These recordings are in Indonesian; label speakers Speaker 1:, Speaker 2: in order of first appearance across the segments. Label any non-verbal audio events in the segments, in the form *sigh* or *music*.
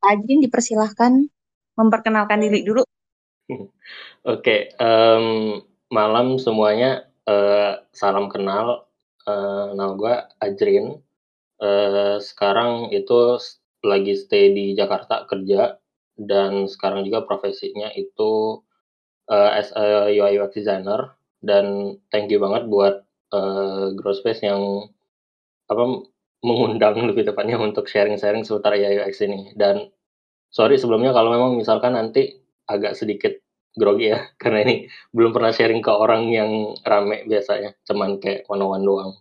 Speaker 1: Ajin dipersilahkan memperkenalkan diri dulu. *laughs*
Speaker 2: Oke, okay, um, malam semuanya. Uh, salam kenal. Uh, nama gue Ajrin. Uh, sekarang itu lagi stay di Jakarta kerja dan sekarang juga profesinya itu uh, as a UI UX designer dan thank you banget buat uh, Growspace yang apa mengundang lebih tepatnya untuk sharing-sharing seputar UI UX ini. Dan sorry sebelumnya kalau memang misalkan nanti agak sedikit grogi ya *laughs* karena ini belum pernah sharing ke orang yang rame biasanya. Cuman kayak one on one doang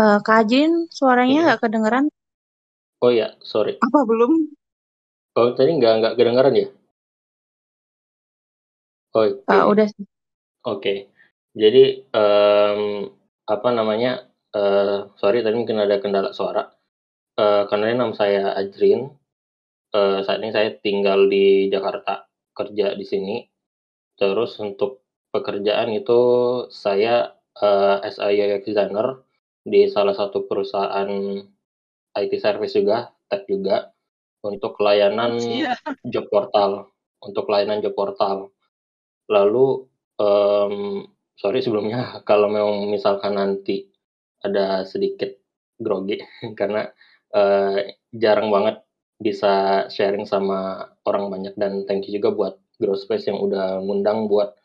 Speaker 1: Uh, Kak Ajin, suaranya
Speaker 2: Iya.
Speaker 1: nggak kedengeran?
Speaker 2: Oh ya, sorry.
Speaker 1: Apa belum?
Speaker 2: Oh tadi nggak nggak kedengeran ya? Oh,
Speaker 1: Uh,
Speaker 2: oke.
Speaker 1: udah sih.
Speaker 2: Oke. Jadi em, apa namanya? eh sorry tadi mungkin ada kendala suara. Eh karena nama saya Ajrin. Eh saat ini saya tinggal di Jakarta, kerja di sini. Terus untuk pekerjaan itu saya eh as a UX designer di salah satu perusahaan IT service juga, tech juga untuk layanan *laughs*
Speaker 1: Iya.
Speaker 2: job portal, untuk layanan job portal. Lalu em, sorry sebelumnya *laughs* kalau memang misalkan nanti ada sedikit grogi *laughs* karena eh, jarang banget bisa sharing sama orang banyak dan thank you juga buat Growspace yang udah ngundang buat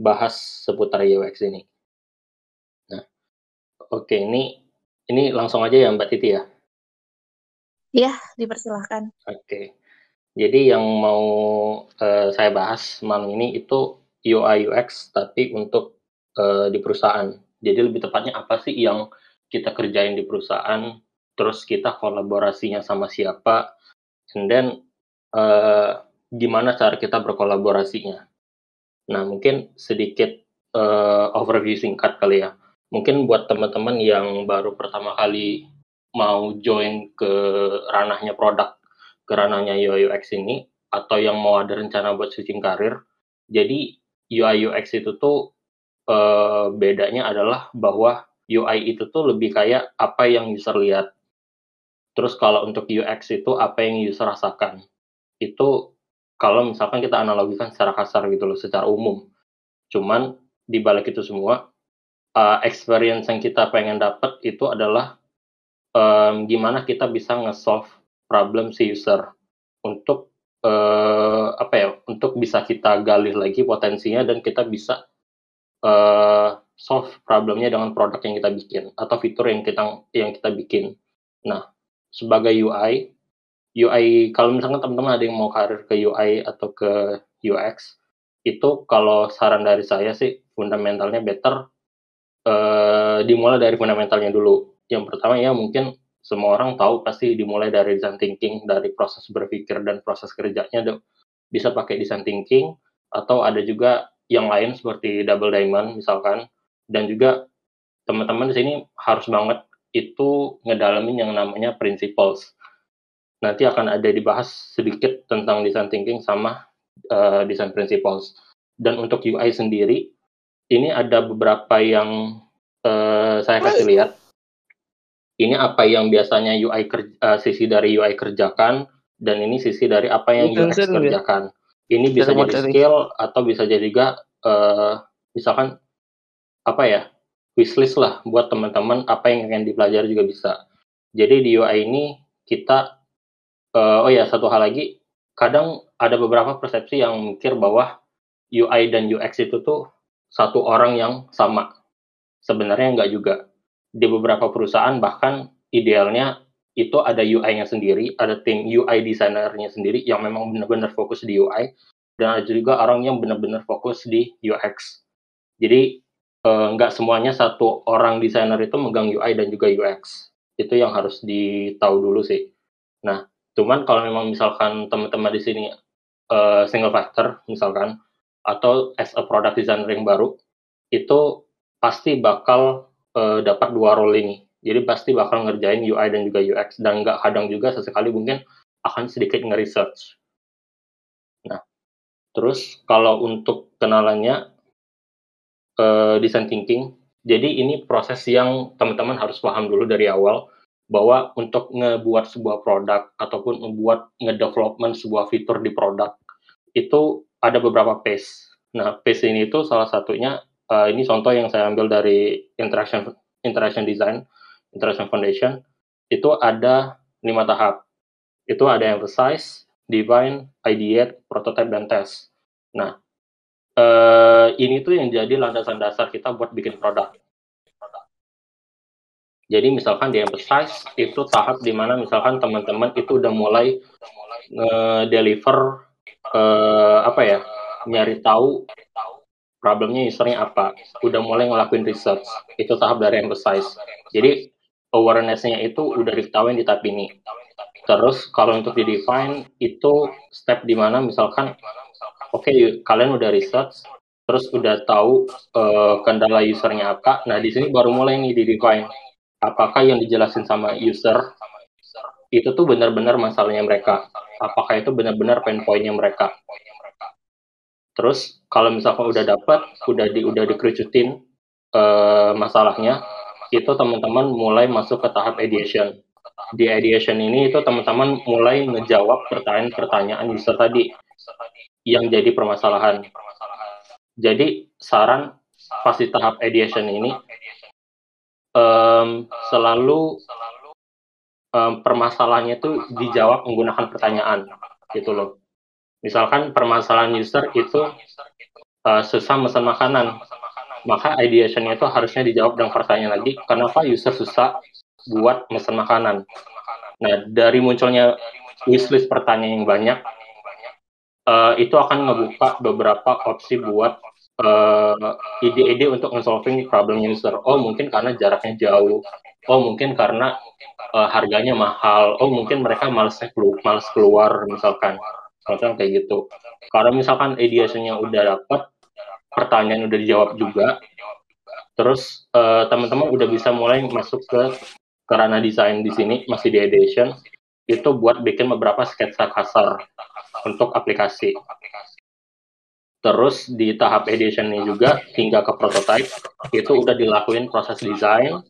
Speaker 2: bahas seputar UX ini. Oke ini ini langsung aja ya Mbak Titi ya.
Speaker 1: Iya, dipersilahkan.
Speaker 2: Oke. Jadi yang mau uh, saya bahas malam ini itu UI UX tapi untuk uh, di perusahaan. Jadi lebih tepatnya apa sih yang kita kerjain di perusahaan, terus kita kolaborasinya sama siapa, and then uh, gimana cara kita berkolaborasinya. Nah, mungkin sedikit uh, overview singkat kali ya. Mungkin buat teman-teman yang baru pertama kali mau join ke ranahnya produk, ke ranahnya UI UX ini, atau yang mau ada rencana buat switching karir. Jadi UI UX itu tuh uh, bedanya adalah bahwa UI itu tuh lebih kayak apa yang user lihat. Terus kalau untuk UX itu apa yang user rasakan. Itu kalau misalkan kita analogikan secara kasar gitu loh, secara umum. Cuman di balik itu semua, uh, experience yang kita pengen dapat itu adalah um, gimana kita bisa nge-solve problem si user untuk uh, apa ya untuk bisa kita gali lagi potensinya dan kita bisa uh, solve problemnya dengan produk yang kita bikin atau fitur yang kita yang kita bikin. Nah, sebagai UI, UI kalau misalkan teman-teman ada yang mau karir ke UI atau ke UX, itu kalau saran dari saya sih fundamentalnya better uh, dimulai dari fundamentalnya dulu yang pertama ya mungkin semua orang tahu pasti dimulai dari design thinking, dari proses berpikir dan proses kerjanya bisa pakai design thinking atau ada juga yang lain seperti double diamond misalkan dan juga teman-teman di sini harus banget itu ngedalamin yang namanya principles. Nanti akan ada dibahas sedikit tentang design thinking sama uh, design principles. Dan untuk UI sendiri ini ada beberapa yang uh, saya kasih lihat. Ini apa yang biasanya UI kerja, uh, sisi dari UI kerjakan dan ini sisi dari apa yang UX kerjakan. Ini bisa jadi skill atau bisa jadi juga uh, misalkan apa ya wishlist lah buat teman-teman apa yang ingin dipelajari juga bisa. Jadi di UI ini kita uh, oh ya satu hal lagi. Kadang ada beberapa persepsi yang mikir bahwa UI dan UX itu tuh satu orang yang sama. Sebenarnya enggak juga di beberapa perusahaan bahkan idealnya itu ada UI-nya sendiri, ada tim UI designernya sendiri yang memang benar-benar fokus di UI dan ada juga orang yang benar-benar fokus di UX. Jadi eh, nggak semuanya satu orang desainer itu megang UI dan juga UX. Itu yang harus ditahu dulu sih. Nah, cuman kalau memang misalkan teman-teman di sini uh, single factor misalkan atau as a product designer yang baru itu pasti bakal uh, dapat dua role ini. Jadi pasti bakal ngerjain UI dan juga UX dan nggak kadang juga sesekali mungkin akan sedikit nge-research. Nah, terus kalau untuk kenalannya uh, design thinking, jadi ini proses yang teman-teman harus paham dulu dari awal bahwa untuk ngebuat sebuah produk ataupun membuat ngedevelopment sebuah fitur di produk itu ada beberapa pace. Nah, pace ini itu salah satunya uh, ini contoh yang saya ambil dari interaction interaction design, interaction foundation itu ada lima tahap. Itu ada emphasize, define, ideate, prototype dan test. Nah, uh, ini tuh yang jadi landasan dasar kita buat bikin produk. Jadi misalkan di emphasize itu tahap di mana misalkan teman-teman itu udah mulai nge-deliver uh, apa ya nyari tahu problemnya usernya apa. Udah mulai ngelakuin research. Itu tahap dari emphasize. Jadi awarenessnya itu udah diketahui di tahap ini. Terus kalau untuk di define itu step di mana misalkan oke okay, kalian udah research terus udah tahu uh, kendala usernya apa. Nah di sini baru mulai nih di define apakah yang dijelasin sama user itu tuh benar-benar masalahnya mereka apakah itu benar-benar pain pointnya mereka Terus kalau misalkan udah dapat, udah di udah dikerucutin uh, masalahnya, itu teman-teman mulai masuk ke tahap ideation. Di ideation ini itu teman-teman mulai ngejawab pertanyaan-pertanyaan user tadi yang jadi permasalahan. Jadi saran pas di tahap ideation ini um, selalu um, permasalahannya itu dijawab menggunakan pertanyaan gitu loh Misalkan permasalahan user itu uh, susah pesan makanan, maka ideation itu harusnya dijawab dengan pertanyaan lagi, kenapa user susah buat pesan makanan? Nah, dari munculnya wishlist pertanyaan yang banyak, uh, itu akan ngebuka beberapa opsi buat ide-ide uh, untuk nge-solving problem user. Oh, mungkin karena jaraknya jauh. Oh, mungkin karena uh, harganya mahal. Oh, mungkin mereka males keluar misalkan. Misalkan kayak gitu. Kalau misalkan ideasinya udah dapat pertanyaan udah dijawab juga. Terus uh, teman-teman udah bisa mulai masuk ke karena desain di sini masih di edition. Itu buat bikin beberapa sketsa kasar untuk aplikasi. Terus di tahap edition ini juga hingga ke prototype itu udah dilakuin proses desain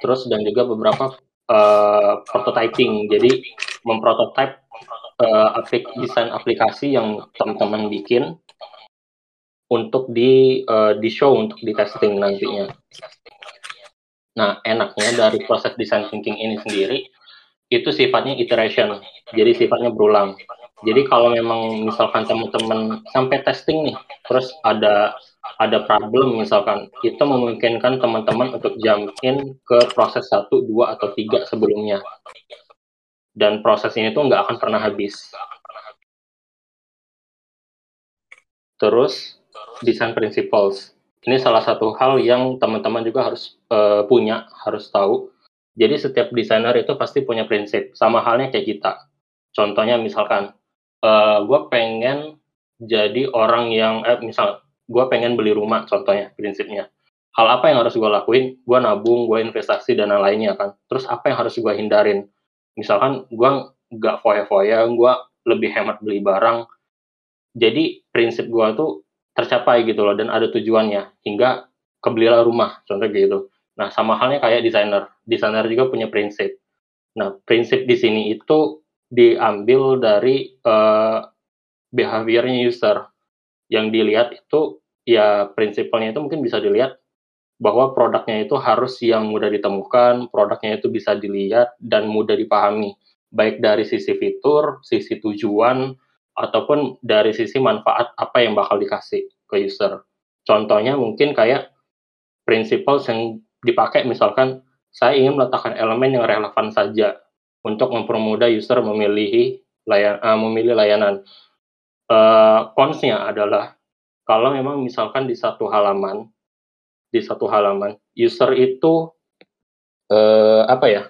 Speaker 2: terus dan juga beberapa uh, prototyping jadi memprototype uh, aplik desain aplikasi yang teman-teman bikin untuk di uh, di show untuk di testing nantinya. Nah, enaknya dari proses design thinking ini sendiri itu sifatnya iteration, jadi sifatnya berulang. Jadi kalau memang misalkan teman-teman sampai testing nih, terus ada ada problem misalkan, itu memungkinkan teman-teman untuk jump in ke proses satu, dua atau tiga sebelumnya dan proses ini tuh nggak akan pernah habis. Terus design principles. Ini salah satu hal yang teman-teman juga harus uh, punya, harus tahu. Jadi setiap desainer itu pasti punya prinsip, sama halnya kayak kita. Contohnya misalkan, uh, gue pengen jadi orang yang, eh, misal, gue pengen beli rumah, contohnya, prinsipnya. Hal apa yang harus gue lakuin? Gue nabung, gue investasi, dan lain-lainnya kan. Terus apa yang harus gue hindarin? misalkan gue nggak foya-foya gue lebih hemat beli barang jadi prinsip gue tuh tercapai gitu loh dan ada tujuannya hingga kebelilah rumah contoh gitu nah sama halnya kayak desainer desainer juga punya prinsip nah prinsip di sini itu diambil dari uh, behaviornya user yang dilihat itu ya prinsipalnya itu mungkin bisa dilihat bahwa produknya itu harus yang mudah ditemukan, produknya itu bisa dilihat dan mudah dipahami, baik dari sisi fitur, sisi tujuan, ataupun dari sisi manfaat apa yang bakal dikasih ke user. Contohnya mungkin kayak prinsipal yang dipakai misalkan saya ingin meletakkan elemen yang relevan saja untuk mempermudah user memilih layan, uh, memilih layanan. Uh, adalah kalau memang misalkan di satu halaman di satu halaman user itu eh, apa ya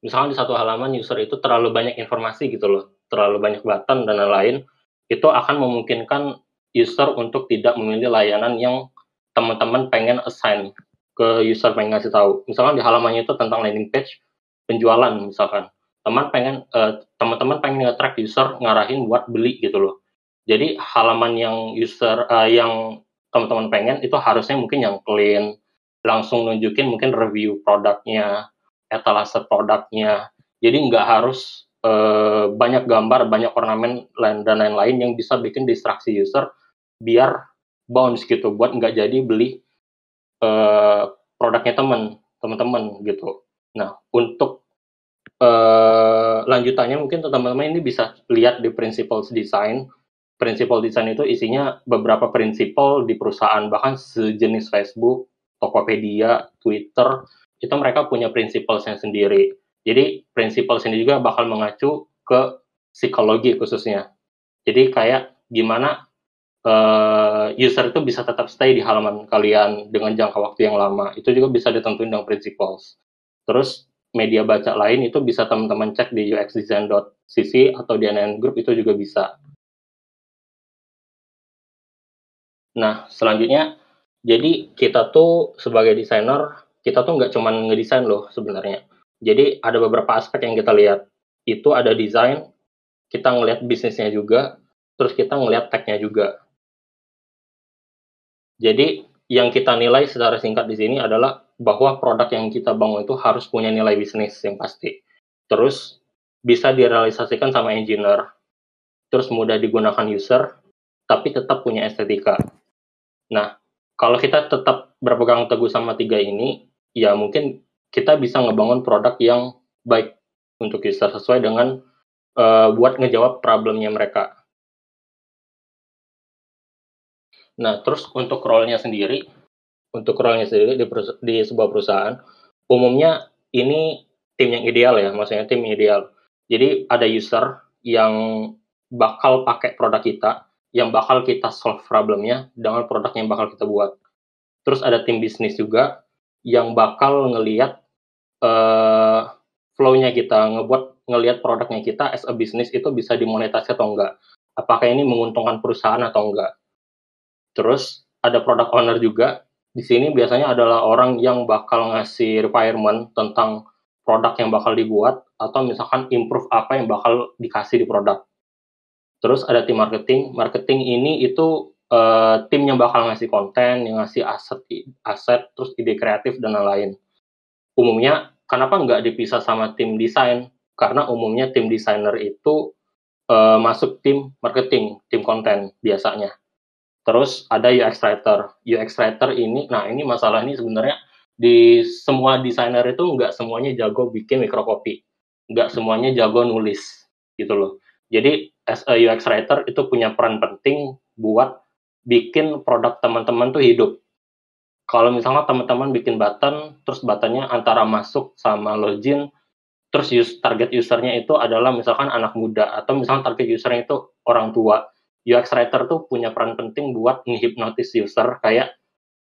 Speaker 2: misalkan di satu halaman user itu terlalu banyak informasi gitu loh terlalu banyak button dan lain-lain itu akan memungkinkan user untuk tidak memilih layanan yang teman-teman pengen assign ke user pengen ngasih tahu. Misalkan di halamannya itu tentang landing page penjualan misalkan. Teman pengen uh, teman-teman pengen nge-track user ngarahin buat beli gitu loh. Jadi halaman yang user uh, yang teman-teman pengen itu harusnya mungkin yang clean, langsung nunjukin mungkin review produknya, etalase produknya. Jadi nggak harus uh, banyak gambar, banyak ornamen dan lain-lain yang bisa bikin distraksi user biar bounce gitu buat nggak jadi beli uh, produknya teman teman-teman gitu. Nah untuk uh, lanjutannya mungkin teman-teman ini bisa lihat di principles design. Principle design itu isinya beberapa prinsipal di perusahaan bahkan sejenis Facebook, Tokopedia, Twitter itu mereka punya prinsipalnya sendiri. Jadi prinsipal sendiri juga bakal mengacu ke psikologi khususnya. Jadi kayak gimana uh, user itu bisa tetap stay di halaman kalian dengan jangka waktu yang lama. Itu juga bisa ditentuin dengan principles. Terus media baca lain itu bisa teman-teman cek di uxdesign.cc atau di NN Group itu juga bisa. Nah, selanjutnya, jadi kita tuh sebagai desainer, kita tuh nggak cuma ngedesain loh sebenarnya. Jadi ada beberapa aspek yang kita lihat. Itu ada desain, kita ngelihat bisnisnya juga, terus kita ngelihat tech-nya juga. Jadi yang kita nilai secara singkat di sini adalah bahwa produk yang kita bangun itu harus punya nilai bisnis yang pasti. Terus bisa direalisasikan sama engineer. Terus mudah digunakan user, tapi tetap punya estetika. Nah, kalau kita tetap berpegang teguh sama tiga ini, ya mungkin kita bisa ngebangun produk yang baik untuk user sesuai dengan uh, buat ngejawab problemnya mereka. Nah, terus untuk role-nya sendiri, untuk role-nya sendiri di, di sebuah perusahaan, umumnya ini tim yang ideal ya, maksudnya tim ideal. Jadi ada user yang bakal pakai produk kita, yang bakal kita solve problemnya dengan produk yang bakal kita buat. Terus ada tim bisnis juga yang bakal ngeliat uh, flow-nya kita, ngebuat ngelihat produknya kita as a business itu bisa dimonetasi atau enggak. Apakah ini menguntungkan perusahaan atau enggak. Terus ada product owner juga. Di sini biasanya adalah orang yang bakal ngasih requirement tentang produk yang bakal dibuat atau misalkan improve apa yang bakal dikasih di produk. Terus ada tim marketing. Marketing ini itu uh, tim yang bakal ngasih konten, yang ngasih aset, aset, terus ide kreatif dan lain-lain. Umumnya kenapa nggak dipisah sama tim desain? Karena umumnya tim desainer itu uh, masuk tim marketing, tim konten biasanya. Terus ada UX writer. UX writer ini, nah ini masalah ini sebenarnya di semua desainer itu nggak semuanya jago bikin mikrocopy, nggak semuanya jago nulis gitu loh. Jadi as a UX writer itu punya peran penting buat bikin produk teman-teman tuh hidup. Kalau misalnya teman-teman bikin button, terus buttonnya antara masuk sama login, terus use, target usernya itu adalah misalkan anak muda atau misalnya target usernya itu orang tua UX writer tuh punya peran penting buat menghipnotis user kayak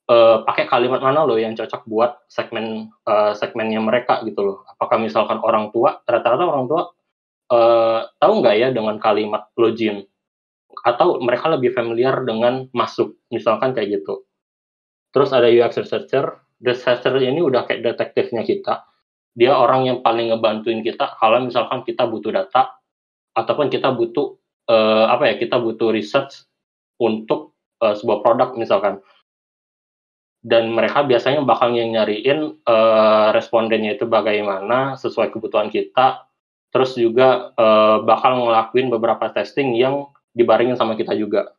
Speaker 2: uh, pakai kalimat mana loh yang cocok buat segmen uh, segmennya mereka gitu loh. Apakah misalkan orang tua rata-rata orang tua uh, tahu nggak ya dengan kalimat login atau mereka lebih familiar dengan masuk misalkan kayak gitu. Terus ada UX researcher, researcher ini udah kayak detektifnya kita. Dia orang yang paling ngebantuin kita kalau misalkan kita butuh data ataupun kita butuh uh, apa ya kita butuh research untuk uh, sebuah produk misalkan dan mereka biasanya bakal yang nyariin uh, respondennya itu bagaimana sesuai kebutuhan kita terus juga uh, bakal ngelakuin beberapa testing yang dibaringin sama kita juga.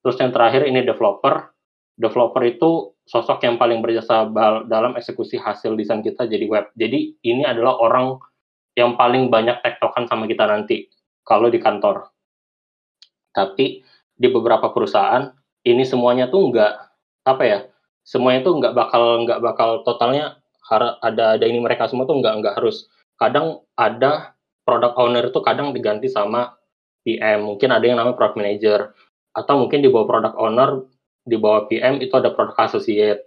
Speaker 2: Terus yang terakhir ini developer. Developer itu sosok yang paling berjasa dalam eksekusi hasil desain kita jadi web. Jadi ini adalah orang yang paling banyak tektokan sama kita nanti kalau di kantor. Tapi di beberapa perusahaan ini semuanya tuh nggak apa ya semuanya tuh nggak bakal nggak bakal totalnya ada ada ini mereka semua tuh nggak nggak harus. Kadang ada product owner itu kadang diganti sama PM mungkin ada yang namanya product manager atau mungkin di bawah product owner di bawah PM itu ada product associate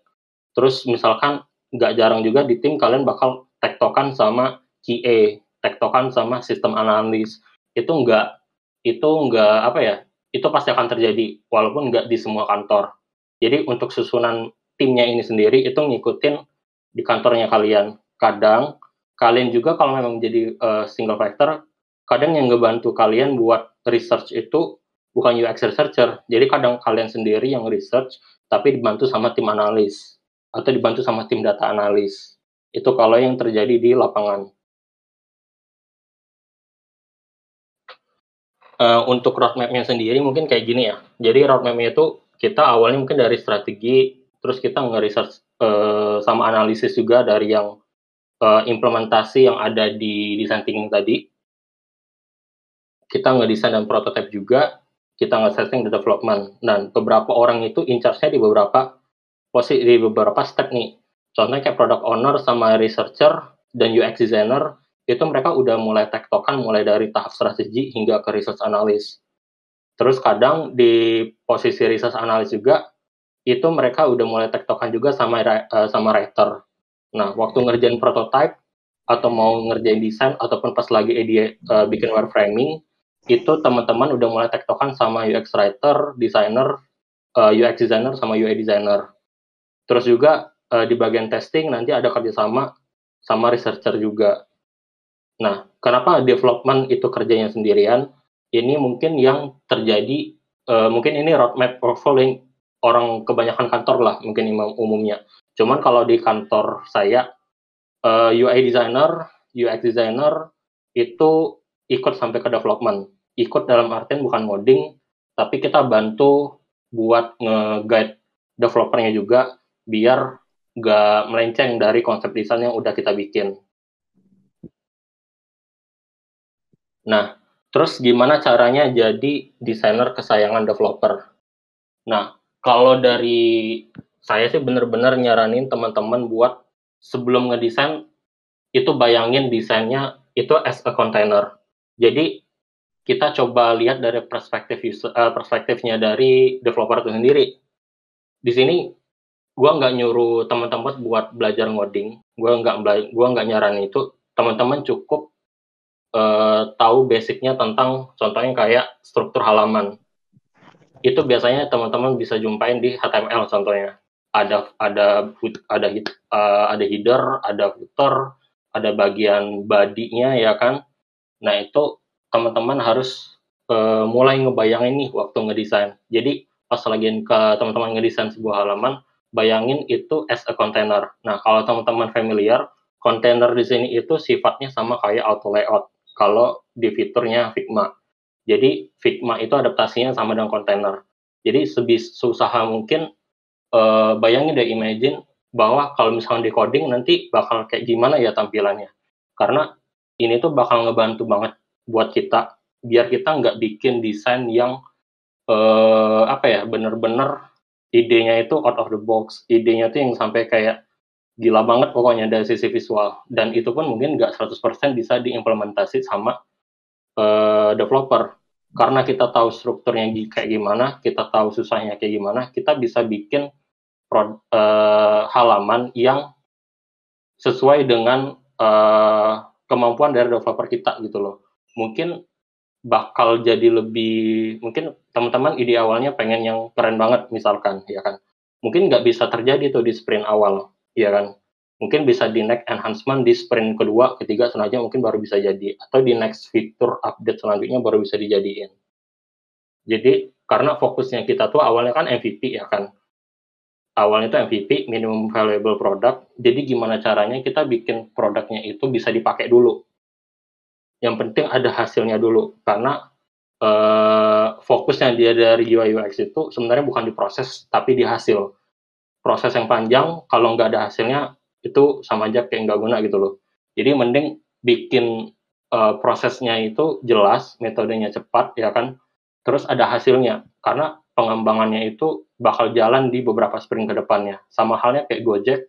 Speaker 2: terus misalkan nggak jarang juga di tim kalian bakal tektokan sama QA tektokan sama sistem analis itu nggak itu nggak apa ya itu pasti akan terjadi walaupun nggak di semua kantor. Jadi untuk susunan timnya ini sendiri itu ngikutin di kantornya kalian. Kadang kalian juga kalau memang jadi uh, single factor, kadang yang ngebantu kalian buat research itu bukan UX researcher. Jadi kadang kalian sendiri yang research, tapi dibantu sama tim analis atau dibantu sama tim data analis. Itu kalau yang terjadi di lapangan. uh, untuk roadmapnya sendiri mungkin kayak gini ya. Jadi roadmapnya itu kita awalnya mungkin dari strategi, terus kita nge-research uh, sama analisis juga dari yang uh, implementasi yang ada di design thinking tadi. Kita ngedesain dan prototype juga, kita nge-setting the development. Dan beberapa orang itu in charge-nya di beberapa posisi di beberapa step nih. Contohnya kayak product owner sama researcher dan UX designer itu mereka udah mulai tektokan mulai dari tahap strategi hingga ke research analis. Terus kadang di posisi research analis juga itu mereka udah mulai tektokan juga sama uh, sama writer. Nah, waktu ngerjain prototype atau mau ngerjain desain ataupun pas lagi ide uh, bikin wireframing itu teman-teman udah mulai tektokan sama UX writer, designer, uh, eh, UX designer sama UI designer. Terus juga uh, di bagian testing nanti ada kerjasama sama researcher juga. Nah, kenapa development itu kerjanya sendirian? Ini mungkin yang terjadi, uh, mungkin ini roadmap portfolio orang kebanyakan kantor lah, mungkin umumnya. Cuman kalau di kantor saya, uh, eh, UI designer, UX designer itu ikut sampai ke development. Ikut dalam artian bukan modding, tapi kita bantu buat nge-guide developernya juga biar nggak melenceng dari konsep desain yang udah kita bikin. Nah, terus gimana caranya jadi desainer kesayangan developer? Nah, kalau dari saya sih benar-benar nyaranin teman-teman buat sebelum ngedesain itu bayangin desainnya itu as a container. Jadi kita coba lihat dari perspektif user, uh, perspektifnya dari developer itu sendiri. Di sini gua nggak nyuruh teman-teman buat belajar ngoding, gua nggak gua nggak nyaranin itu. Teman-teman cukup uh, tahu basicnya tentang contohnya kayak struktur halaman. Itu biasanya teman-teman bisa jumpain di HTML contohnya. Ada ada ada uh, ada header, ada footer, ada bagian body-nya ya kan. Nah, itu teman-teman harus uh, mulai ngebayangin nih waktu ngedesain. Jadi pas lagi ke teman-teman ngedesain sebuah halaman, bayangin itu as a container. Nah, kalau teman-teman familiar, container di sini itu sifatnya sama kayak auto layout kalau di fiturnya Figma. Jadi Figma itu adaptasinya sama dengan kontainer. Jadi sebis usaha mungkin uh, bayangin deh imagine bahwa kalau misalnya di coding nanti bakal kayak gimana ya tampilannya. Karena ini tuh bakal ngebantu banget buat kita biar kita nggak bikin desain yang uh, apa ya bener-bener idenya itu out of the box. Idenya tuh yang sampai kayak gila banget pokoknya dari sisi visual. Dan itu pun mungkin nggak 100% bisa diimplementasi sama uh, developer. Karena kita tahu strukturnya kayak gimana kita tahu susahnya kayak gimana kita bisa bikin uh, halaman yang sesuai dengan uh, kemampuan dari developer kita gitu loh. Mungkin bakal jadi lebih mungkin teman-teman ide awalnya pengen yang keren banget misalkan ya kan? Mungkin nggak bisa terjadi tuh di sprint awal ya kan? Mungkin bisa di next enhancement di sprint kedua ketiga selanjutnya mungkin baru bisa jadi. Atau di next fitur update selanjutnya baru bisa dijadiin. Jadi karena fokusnya kita tuh awalnya kan MVP ya kan awalnya itu MVP minimum valuable product. Jadi gimana caranya kita bikin produknya itu bisa dipakai dulu? Yang penting ada hasilnya dulu. Karena uh, fokusnya dia dari UI UX itu sebenarnya bukan di proses tapi di hasil. Proses yang panjang kalau nggak ada hasilnya itu sama aja kayak nggak guna gitu loh. Jadi mending bikin uh, prosesnya itu jelas metodenya cepat ya kan? Terus ada hasilnya. Karena pengembangannya itu bakal jalan di beberapa sprint ke depannya. Sama halnya kayak Gojek.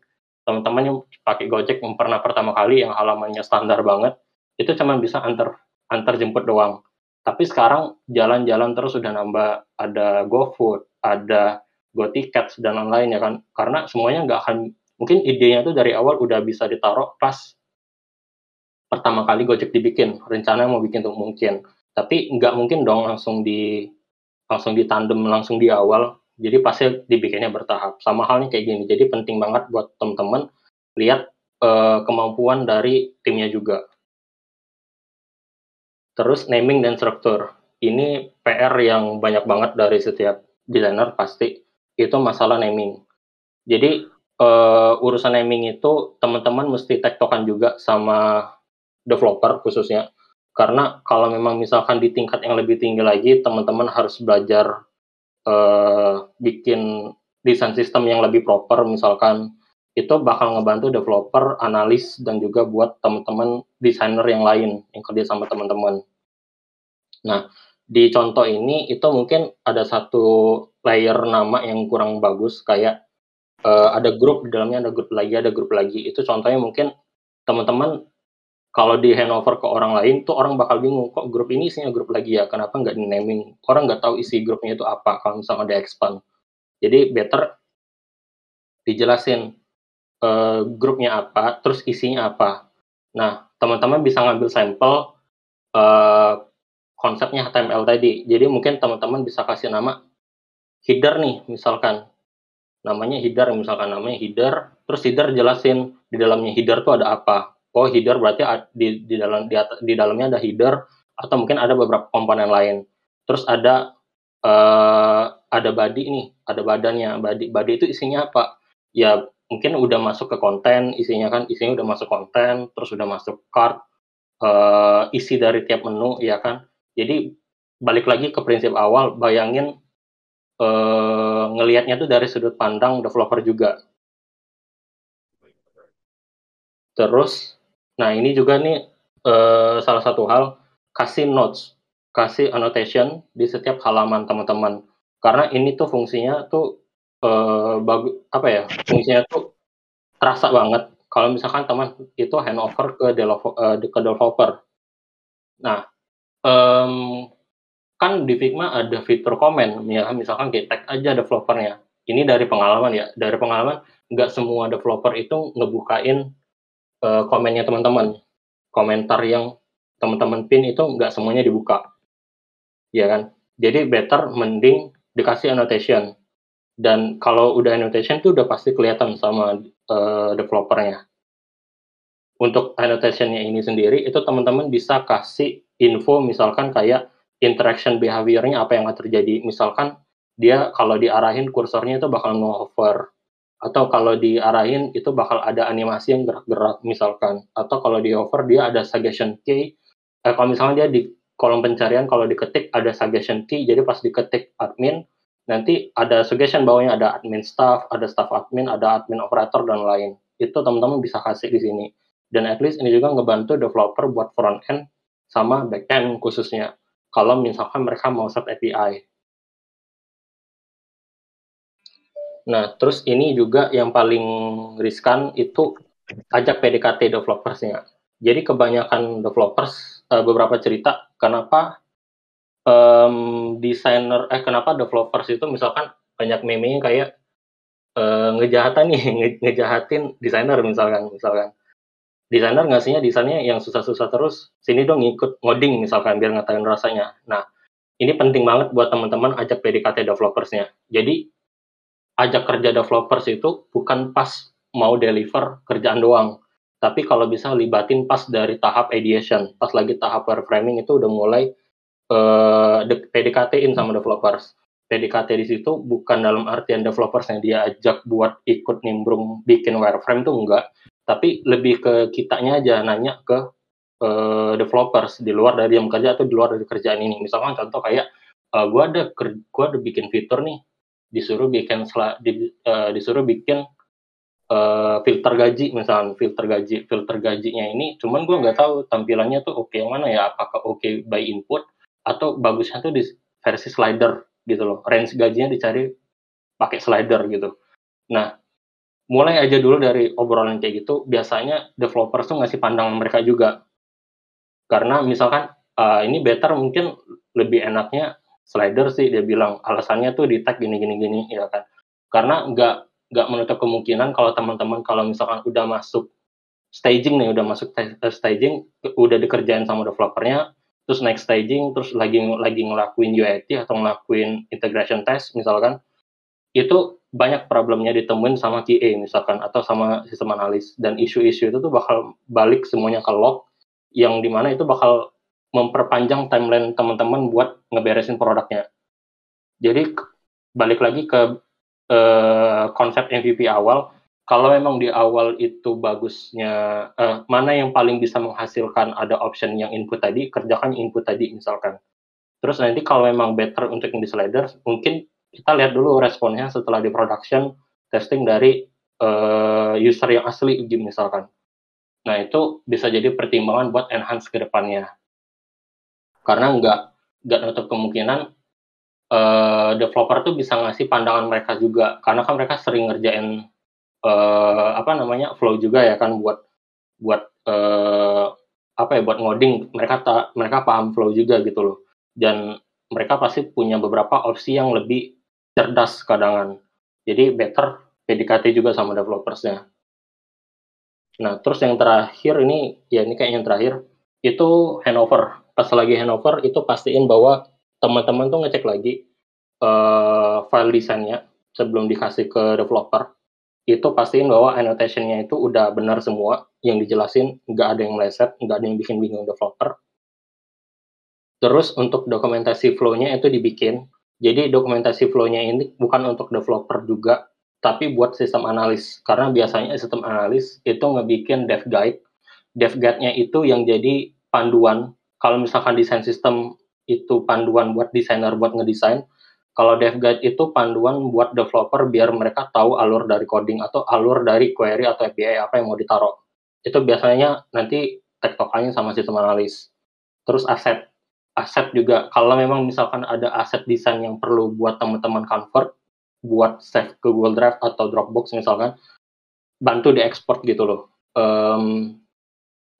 Speaker 2: Teman-teman yang pakai Gojek yang pernah pertama kali yang halamannya standar banget itu cuma bisa antar antar jemput doang. Tapi sekarang jalan-jalan terus sudah nambah. Ada GoFood ada go tiket dan lain-lain ya kan? Karena semuanya nggak akan mungkin idenya tuh dari awal udah bisa ditaruh pas pertama kali Gojek dibikin. Rencana mau bikin tuh mungkin. Tapi nggak mungkin dong langsung di langsung ditandem langsung di awal jadi pasti dibikinnya bertahap. Sama halnya kayak gini. Jadi penting banget buat teman-teman lihat uh, kemampuan dari timnya juga. Terus naming dan struktur. Ini PR yang banyak banget dari setiap desainer pasti itu masalah naming. Jadi uh, urusan naming itu teman-teman mesti tektokan juga sama developer khususnya. Karena kalau memang misalkan di tingkat yang lebih tinggi lagi teman-teman harus belajar uh, bikin desain sistem yang lebih proper misalkan itu bakal ngebantu developer, analis dan juga buat teman-teman desainer yang lain yang kerja sama teman-teman. Nah, di contoh ini itu mungkin ada satu layer nama yang kurang bagus kayak uh, ada grup di dalamnya ada grup lagi ada grup lagi itu contohnya mungkin teman-teman kalau di handover ke orang lain tuh orang bakal bingung kok grup ini isinya grup lagi ya? Kenapa nggak di naming? Orang nggak tahu isi grupnya itu apa kalau misalnya ada expand. Jadi better dijelasin uh, grupnya apa terus isinya apa. Nah teman-teman bisa ngambil sampel uh, konsepnya HTML tadi. Jadi mungkin teman-teman bisa kasih nama header nih misalkan. Namanya header misalkan namanya header terus header jelasin di dalamnya header tuh ada apa oh header berarti di, di dalam di, di dalamnya ada header atau mungkin ada beberapa komponen lain. Terus ada uh, ada body nih, ada badannya. Body body itu isinya apa? Ya mungkin udah masuk ke konten, isinya kan isinya udah masuk konten, terus udah masuk card, uh, isi dari tiap menu, ya kan. Jadi balik lagi ke prinsip awal, bayangin uh, ngelihatnya tuh dari sudut pandang developer juga. Terus Nah, ini juga nih uh, salah satu hal kasih notes, kasih annotation di setiap halaman teman-teman. Karena ini tuh fungsinya tuh uh, bagus apa ya? Fungsinya tuh terasa banget kalau misalkan teman itu handover ke developer, uh, ke developer. Nah, um, kan di Figma ada fitur komen, ya misalkan kita tag aja developernya. Ini dari pengalaman ya, dari pengalaman nggak semua developer itu ngebukain uh, komennya teman-teman. Komentar yang teman-teman pin itu nggak semuanya dibuka. Ya kan? Jadi better mending dikasih annotation. Dan kalau udah annotation tuh udah pasti kelihatan sama uh, developernya. Untuk annotationnya ini sendiri itu teman-teman bisa kasih info misalkan kayak interaction behaviornya apa yang terjadi. Misalkan dia kalau diarahin kursornya itu bakal hover atau kalau diarahin itu bakal ada animasi yang gerak-gerak misalkan. Atau kalau di over dia ada suggestion key. Eh, kalau misalnya dia di kolom pencarian kalau diketik ada suggestion key. Jadi pas diketik admin nanti ada suggestion bawahnya ada admin staff ada staff admin ada admin operator dan lain. Itu teman-teman bisa kasih di sini. Dan at least ini juga ngebantu developer buat front end sama back end khususnya. Kalau misalkan mereka mau set API Nah, terus ini juga yang paling riskan itu ajak PDKT developersnya. Jadi kebanyakan developers uh, beberapa cerita kenapa um, desainer eh kenapa developers itu misalkan banyak meme kayak uh, ngejahatan nih *laughs* nge ngejahatin desainer misalkan misalkan desainer ngasihnya desainnya yang susah-susah terus sini dong ikut ngoding misalkan biar ngatain rasanya. Nah ini penting banget buat teman-teman ajak PDKT developersnya. Jadi ajak kerja developers itu bukan pas mau deliver kerjaan doang, tapi kalau bisa libatin pas dari tahap ideation, pas lagi tahap wireframing itu udah mulai uh, PDKT-in sama developers. PDKT di situ bukan dalam artian developers yang dia ajak buat ikut nimbrung bikin wireframe tuh enggak, tapi lebih ke kitanya aja nanya ke uh, developers di luar dari yang kerja atau di luar dari kerjaan ini. Misalkan contoh kayak uh, gua ada gua ada bikin fitur nih disuruh bikin di, uh, disuruh bikin uh, filter gaji misalnya filter gaji filter gajinya ini cuman gue nggak tahu tampilannya tuh oke okay mana ya apakah oke okay by input atau bagusnya tuh di versi slider gitu loh. Range gajinya dicari pakai slider gitu. Nah mulai aja dulu dari obrolan kayak gitu biasanya developer tuh ngasih pandangan mereka juga. Karena misalkan uh, ini better mungkin lebih enaknya slider sih dia bilang alasannya tuh di tag gini gini gini ya kan. Karena nggak nggak menutup kemungkinan kalau teman-teman kalau misalkan udah masuk staging nih udah masuk staging udah dikerjain sama developernya terus next staging, terus lagi lagi ngelakuin UAT atau ngelakuin integration test misalkan, itu banyak problemnya ditemuin sama QA misalkan atau sama sistem analis. Dan isu-isu itu tuh bakal balik semuanya ke log yang di mana itu bakal memperpanjang timeline teman-teman buat ngeberesin produknya. Jadi balik lagi ke uh, konsep MVP awal, kalau memang di awal itu bagusnya uh, mana yang paling bisa menghasilkan ada option yang input tadi, kerjakan input tadi misalkan. Terus nanti kalau memang better untuk yang di sliders, mungkin kita lihat dulu responnya setelah di production testing dari uh, user yang asli misalkan. Nah itu bisa jadi pertimbangan buat enhance ke depannya. Karena nggak nggak nutup kemungkinan uh, developer tuh bisa ngasih pandangan mereka juga. Karena kan mereka sering ngerjain uh, apa namanya flow juga ya kan buat buat uh, apa ya buat ngoding mereka tak mereka paham flow juga gitu loh dan mereka pasti punya beberapa opsi yang lebih cerdas kadangan. Jadi better PDKT juga sama developersnya. Nah, terus yang terakhir ini, ya ini kayak yang terakhir, itu handover. Pas lagi handover, itu pastiin bahwa teman-teman tuh ngecek lagi uh, file desainnya sebelum dikasih ke developer. Itu pastiin bahwa annotation-nya itu udah benar semua, yang dijelasin, nggak ada yang meleset, nggak ada yang bikin bingung developer. Terus untuk dokumentasi flow-nya itu dibikin, jadi dokumentasi flow-nya ini bukan untuk developer juga, tapi buat sistem analis. Karena biasanya sistem analis itu ngebikin dev guide. Dev guide-nya itu yang jadi panduan. Kalau misalkan desain sistem itu panduan buat desainer buat ngedesain, kalau dev guide itu panduan buat developer biar mereka tahu alur dari coding atau alur dari query atau API apa yang mau ditaruh. Itu biasanya nanti tektokannya sama sistem analis. Terus aset aset juga kalau memang misalkan ada aset desain yang perlu buat teman-teman convert buat save ke Google Drive atau Dropbox misalkan bantu diekspor gitu loh um,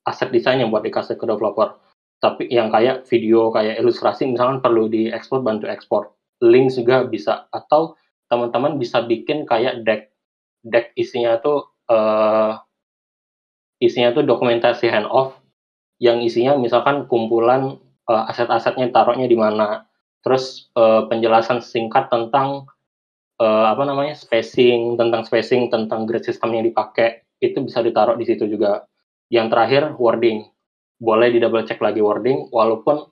Speaker 2: aset desain yang buat dikasih ke developer tapi yang kayak video kayak ilustrasi misalkan perlu diekspor bantu ekspor. Link juga bisa. Atau teman-teman bisa bikin kayak deck. Deck isinya tuh uh, isinya tuh dokumentasi hand off yang isinya misalkan kumpulan uh, aset-asetnya taruhnya di mana. Terus uh, penjelasan singkat tentang uh, apa namanya spacing, tentang spacing, tentang grid system yang dipakai. Itu bisa ditaruh di situ juga. Yang terakhir wording, boleh di double check lagi wording, walaupun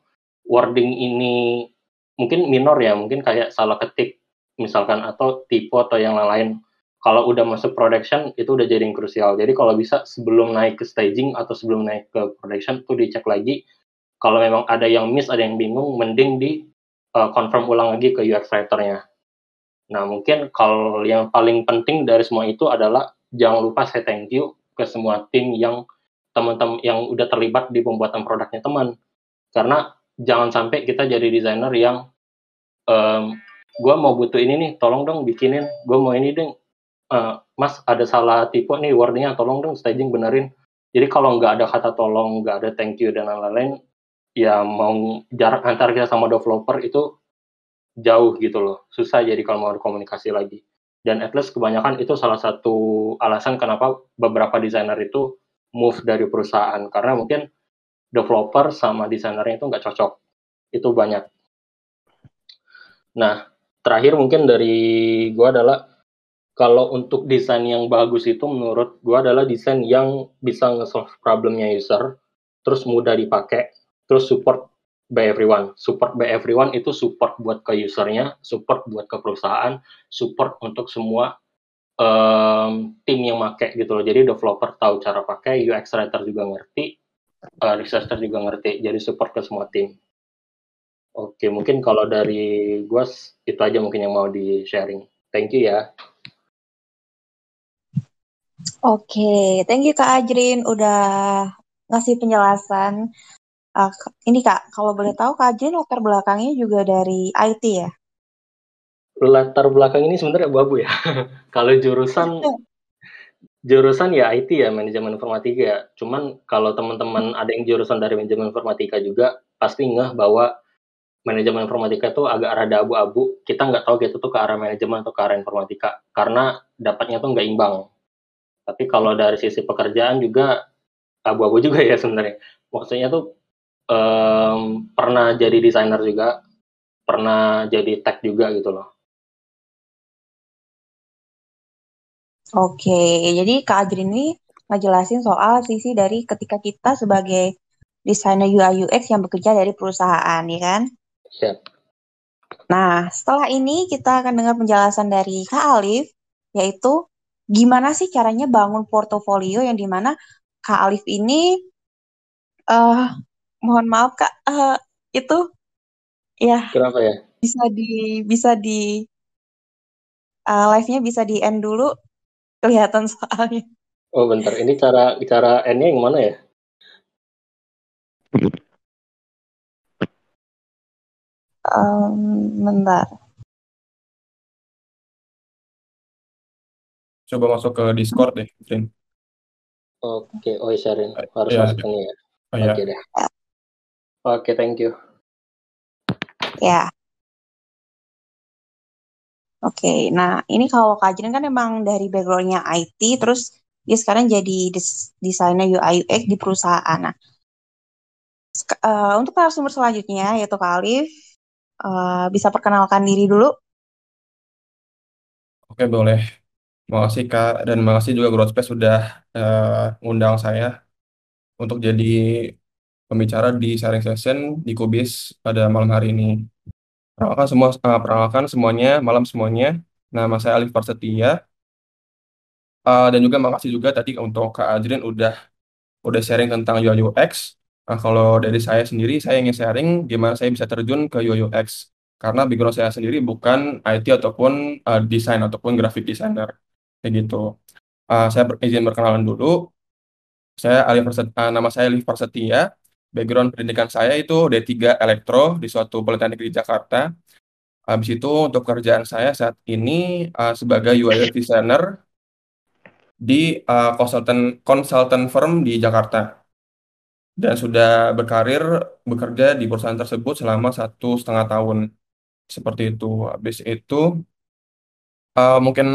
Speaker 2: wording ini mungkin minor ya, mungkin kayak salah ketik misalkan atau tipe atau yang lain. Kalau udah masuk production itu udah jadi yang krusial. Jadi kalau bisa sebelum naik ke staging atau sebelum naik ke production tuh dicek lagi kalau memang ada yang miss, ada yang bingung, mending di uh, confirm ulang lagi ke UX writer-nya. Nah, mungkin kalau yang paling penting dari semua itu adalah jangan lupa say thank you ke semua tim yang teman-teman yang udah terlibat di pembuatan produknya teman. Karena jangan sampai kita jadi desainer yang um, gue mau butuh ini nih, tolong dong bikinin. Gue mau ini dong, uh, mas ada salah tipe nih wordingnya, tolong dong staging benerin. Jadi kalau nggak ada kata tolong, nggak ada thank you dan lain-lain, ya mau jarak antar kita sama developer itu jauh gitu loh susah jadi kalau mau komunikasi lagi dan at least kebanyakan itu salah satu alasan kenapa beberapa desainer itu move dari perusahaan. Karena mungkin developer sama desainernya itu nggak cocok. Itu banyak. Nah terakhir mungkin dari gue adalah kalau untuk desain yang bagus itu menurut gue adalah desain yang bisa nge-solve problemnya user terus mudah dipakai terus support by everyone. Support by everyone itu support buat ke usernya, support buat ke perusahaan, support untuk semua um, tim yang make gitu loh. Jadi developer tahu cara pakai, UX writer juga ngerti, uh, researcher juga ngerti. Jadi support ke semua tim. Oke, mungkin kalau dari gue itu aja mungkin yang mau di sharing. Thank you ya.
Speaker 1: Oke, thank you Kak Ajrin udah ngasih penjelasan Uh, ini Kak, kalau boleh tahu Kak Jen latar belakangnya juga dari IT ya?
Speaker 2: Latar belakang ini sebenarnya abu-abu ya. *laughs* kalau jurusan jurusan ya IT ya, manajemen informatika ya. Cuman kalau teman-teman ada yang jurusan dari manajemen informatika juga pasti ngeh bahwa manajemen informatika itu agak rada abu-abu. Kita nggak tahu gitu tuh ke arah manajemen atau ke arah informatika karena dapatnya tuh nggak imbang. Tapi kalau dari sisi pekerjaan juga abu-abu *laughs* juga ya sebenarnya. Maksudnya tuh um, pernah jadi desainer juga, pernah jadi tech juga gitu loh.
Speaker 1: Oke, jadi Kak Adrin ini ngejelasin soal sisi dari ketika kita sebagai desainer UI UX yang bekerja dari perusahaan, ya kan?
Speaker 2: Siap.
Speaker 1: Nah, setelah ini kita akan dengar penjelasan dari Kak Alif, yaitu gimana sih caranya bangun portofolio yang di mana Kak Alif ini, uh, mohon maaf Kak, uh, itu ya
Speaker 2: Kenapa ya?
Speaker 1: bisa di bisa di uh, live-nya bisa di end dulu kelihatan soalnya.
Speaker 2: Oh bentar, ini cara cara N-nya yang mana ya?
Speaker 1: Um, bentar.
Speaker 3: Coba masuk ke Discord deh, Rin.
Speaker 2: Oke, oh Sharin harus
Speaker 3: Ya,
Speaker 2: masuk ini ya.
Speaker 3: Oh, ya.
Speaker 2: Oke deh. Oke, thank you.
Speaker 1: Ya. Oke, nah ini kalau Kak kan emang dari backgroundnya IT, terus dia sekarang jadi des- desainer UI UX di perusahaan. Nah, eh, untuk narasumber selanjutnya yaitu Kak Alif, eh, bisa perkenalkan diri dulu.
Speaker 3: Oke, boleh. Makasih Kak, dan makasih juga Growthspace sudah eh, ngundang saya untuk jadi pembicara di sharing session di Kubis pada malam hari ini. Perkenalkan semua, eh, perkenalkan semuanya, malam semuanya. Nama saya Alif Prasetya. Eh, dan juga makasih juga tadi untuk Kak Adrian udah udah sharing tentang UI UX. Nah, kalau dari saya sendiri, saya ingin sharing gimana saya bisa terjun ke UI UX. Karena background saya sendiri bukan IT ataupun eh, desain ataupun graphic designer. Kayak gitu. Eh, saya izin berkenalan dulu. Saya Alif eh, nama saya Alif Prasetya. Background pendidikan saya itu D3 Elektro di suatu politeknik di Jakarta. Habis itu untuk pekerjaan saya saat ini eh, sebagai UI designer di eh, konsultan konsultan firm di Jakarta dan sudah berkarir bekerja di perusahaan tersebut selama satu setengah tahun seperti itu. Habis itu eh, mungkin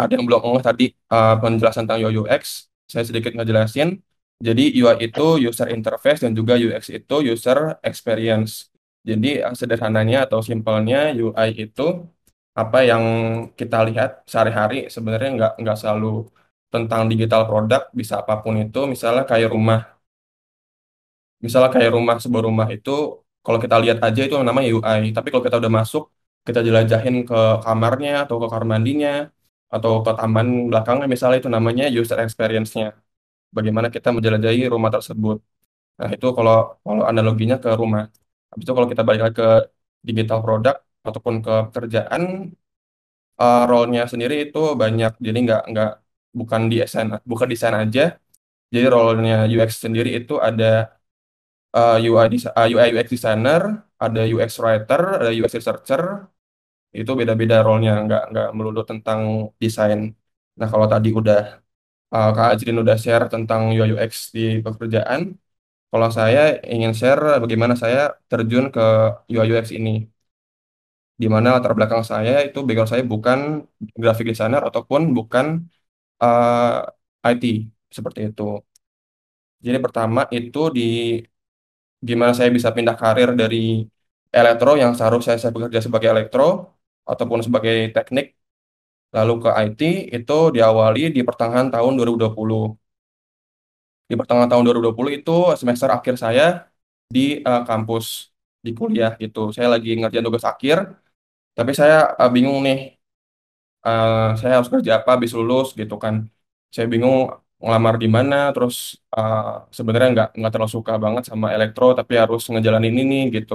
Speaker 3: ada yang belum ngeh tadi eh, penjelasan tentang UI UX, saya sedikit ngejelasin. Jadi UI itu user interface dan juga UX itu user experience. Jadi sederhananya atau simpelnya UI itu apa yang kita lihat sehari-hari sebenarnya nggak nggak selalu tentang digital produk, bisa apa pun itu, misalnya kayak rumah. Misalnya kayak rumah, sebuah rumah itu, kalau kita lihat aja itu namanya UI. Tapi kalau kita udah masuk, kita jelajahin ke kamarnya, atau ke kamar mandinya, atau ke taman belakangnya, misalnya itu namanya user experience-nya. Bagaimana kita menjelajahi rumah tersebut. Nah, itu kalau kalau analoginya ke rumah. Habis itu kalau kita balik lagi ke digital product, ataupun ke pekerjaan, eh, role-nya sendiri itu banyak. Jadi nggak nggak bukan di desain bukan desain aja. Jadi role-nya UX sendiri itu ada uh, UI uh, UI UX designer, ada UX writer, ada UX researcher. Itu beda-beda role-nya, nggak nggak melulu tentang desain. Nah, kalau tadi udah uh, Kak Ajrin udah share tentang UI UX di pekerjaan, kalau saya ingin share bagaimana saya terjun ke UI UX ini. Di mana latar belakang saya itu background saya bukan graphic designer ataupun bukan uh, IT seperti itu. Jadi pertama itu di gimana saya bisa pindah karir dari elektro yang seharusnya saya bekerja sebagai elektro ataupun sebagai teknik lalu ke IT itu diawali di pertengahan tahun 2020. Di pertengahan tahun 2020 itu semester akhir saya di eh, kampus di kuliah gitu. Saya lagi ngerjain tugas akhir, tapi saya eh, bingung nih eh, saya harus kerja apa habis lulus gitu kan. Saya bingung ngelamar di mana, terus eh, sebenarnya nggak nggak terlalu suka banget sama elektro, tapi harus ngejalanin ini gitu.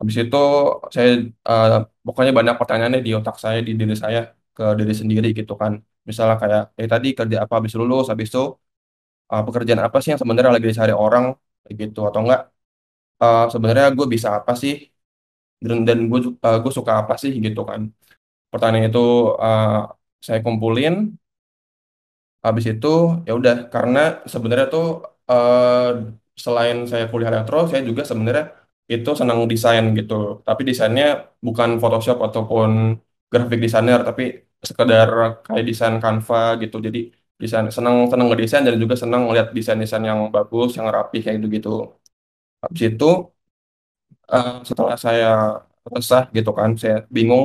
Speaker 3: Habis itu saya eh, pokoknya banyak pertanyaan di otak saya, di diri saya ke diri sendiri gitu kan. Misalnya kayak, eh tadi kerja apa? Habis lulus, habis itu eh, pekerjaan apa sih yang sebenarnya lagi dicari orang? Gitu. Atau enggak eh, sebenarnya gue bisa apa sih? Dan dan gue eh, gue suka apa sih? Gitu kan. Pertanyaan itu eh, saya kumpulin. Habis itu ya udah karena sebenarnya tuh eh, selain saya kuliah elektro, saya juga sebenarnya itu senang desain gitu. Tapi desainnya bukan Photoshop ataupun graphic designer, tapi sekedar kayak desain Canva gitu. Jadi desain senang senang ngedesain dan juga senang melihat desain-desain yang bagus, yang rapi kayak gitu gitu. Habis itu eh, setelah saya resah gitu kan, saya bingung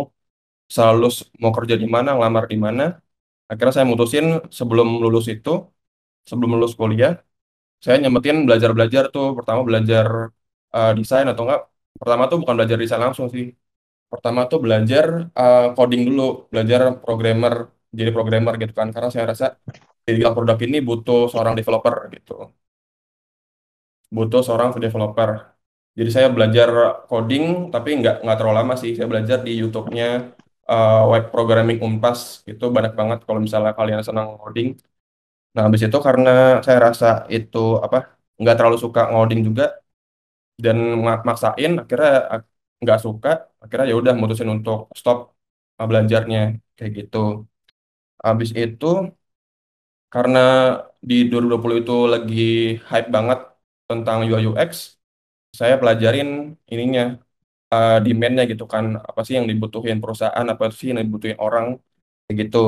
Speaker 3: selalu mau kerja di mana, ngelamar di mana. Akhirnya saya mutusin sebelum lulus itu, sebelum lulus kuliah, saya nyempetin belajar-belajar tuh. Pertama belajar eh, desain atau enggak. Pertama tuh bukan belajar desain langsung sih. Pertama tuh belajar eh, coding dulu, belajar programmer, jadi programmer gitu kan. Karena saya rasa di dalam produk ini butuh seorang developer gitu. Butuh seorang developer. Jadi saya belajar coding, tapi nggak nggak terlalu lama sih. Saya belajar di YouTube-nya eh, Web Programming Unpas. Itu banyak banget kalau misalnya kalian senang coding. Nah, habis itu karena saya rasa itu apa nggak terlalu suka ngoding juga dan mak- maksain, akhirnya ak- nggak suka. Akhirnya ya udah mutusin untuk stop uh, belajarnya kayak gitu. Habis itu karena di 2020 itu lagi hype banget tentang UI UX, saya pelajarin ininya uh, demand-nya gitu kan. Apa sih yang dibutuhin perusahaan, apa sih yang dibutuhin orang kayak gitu.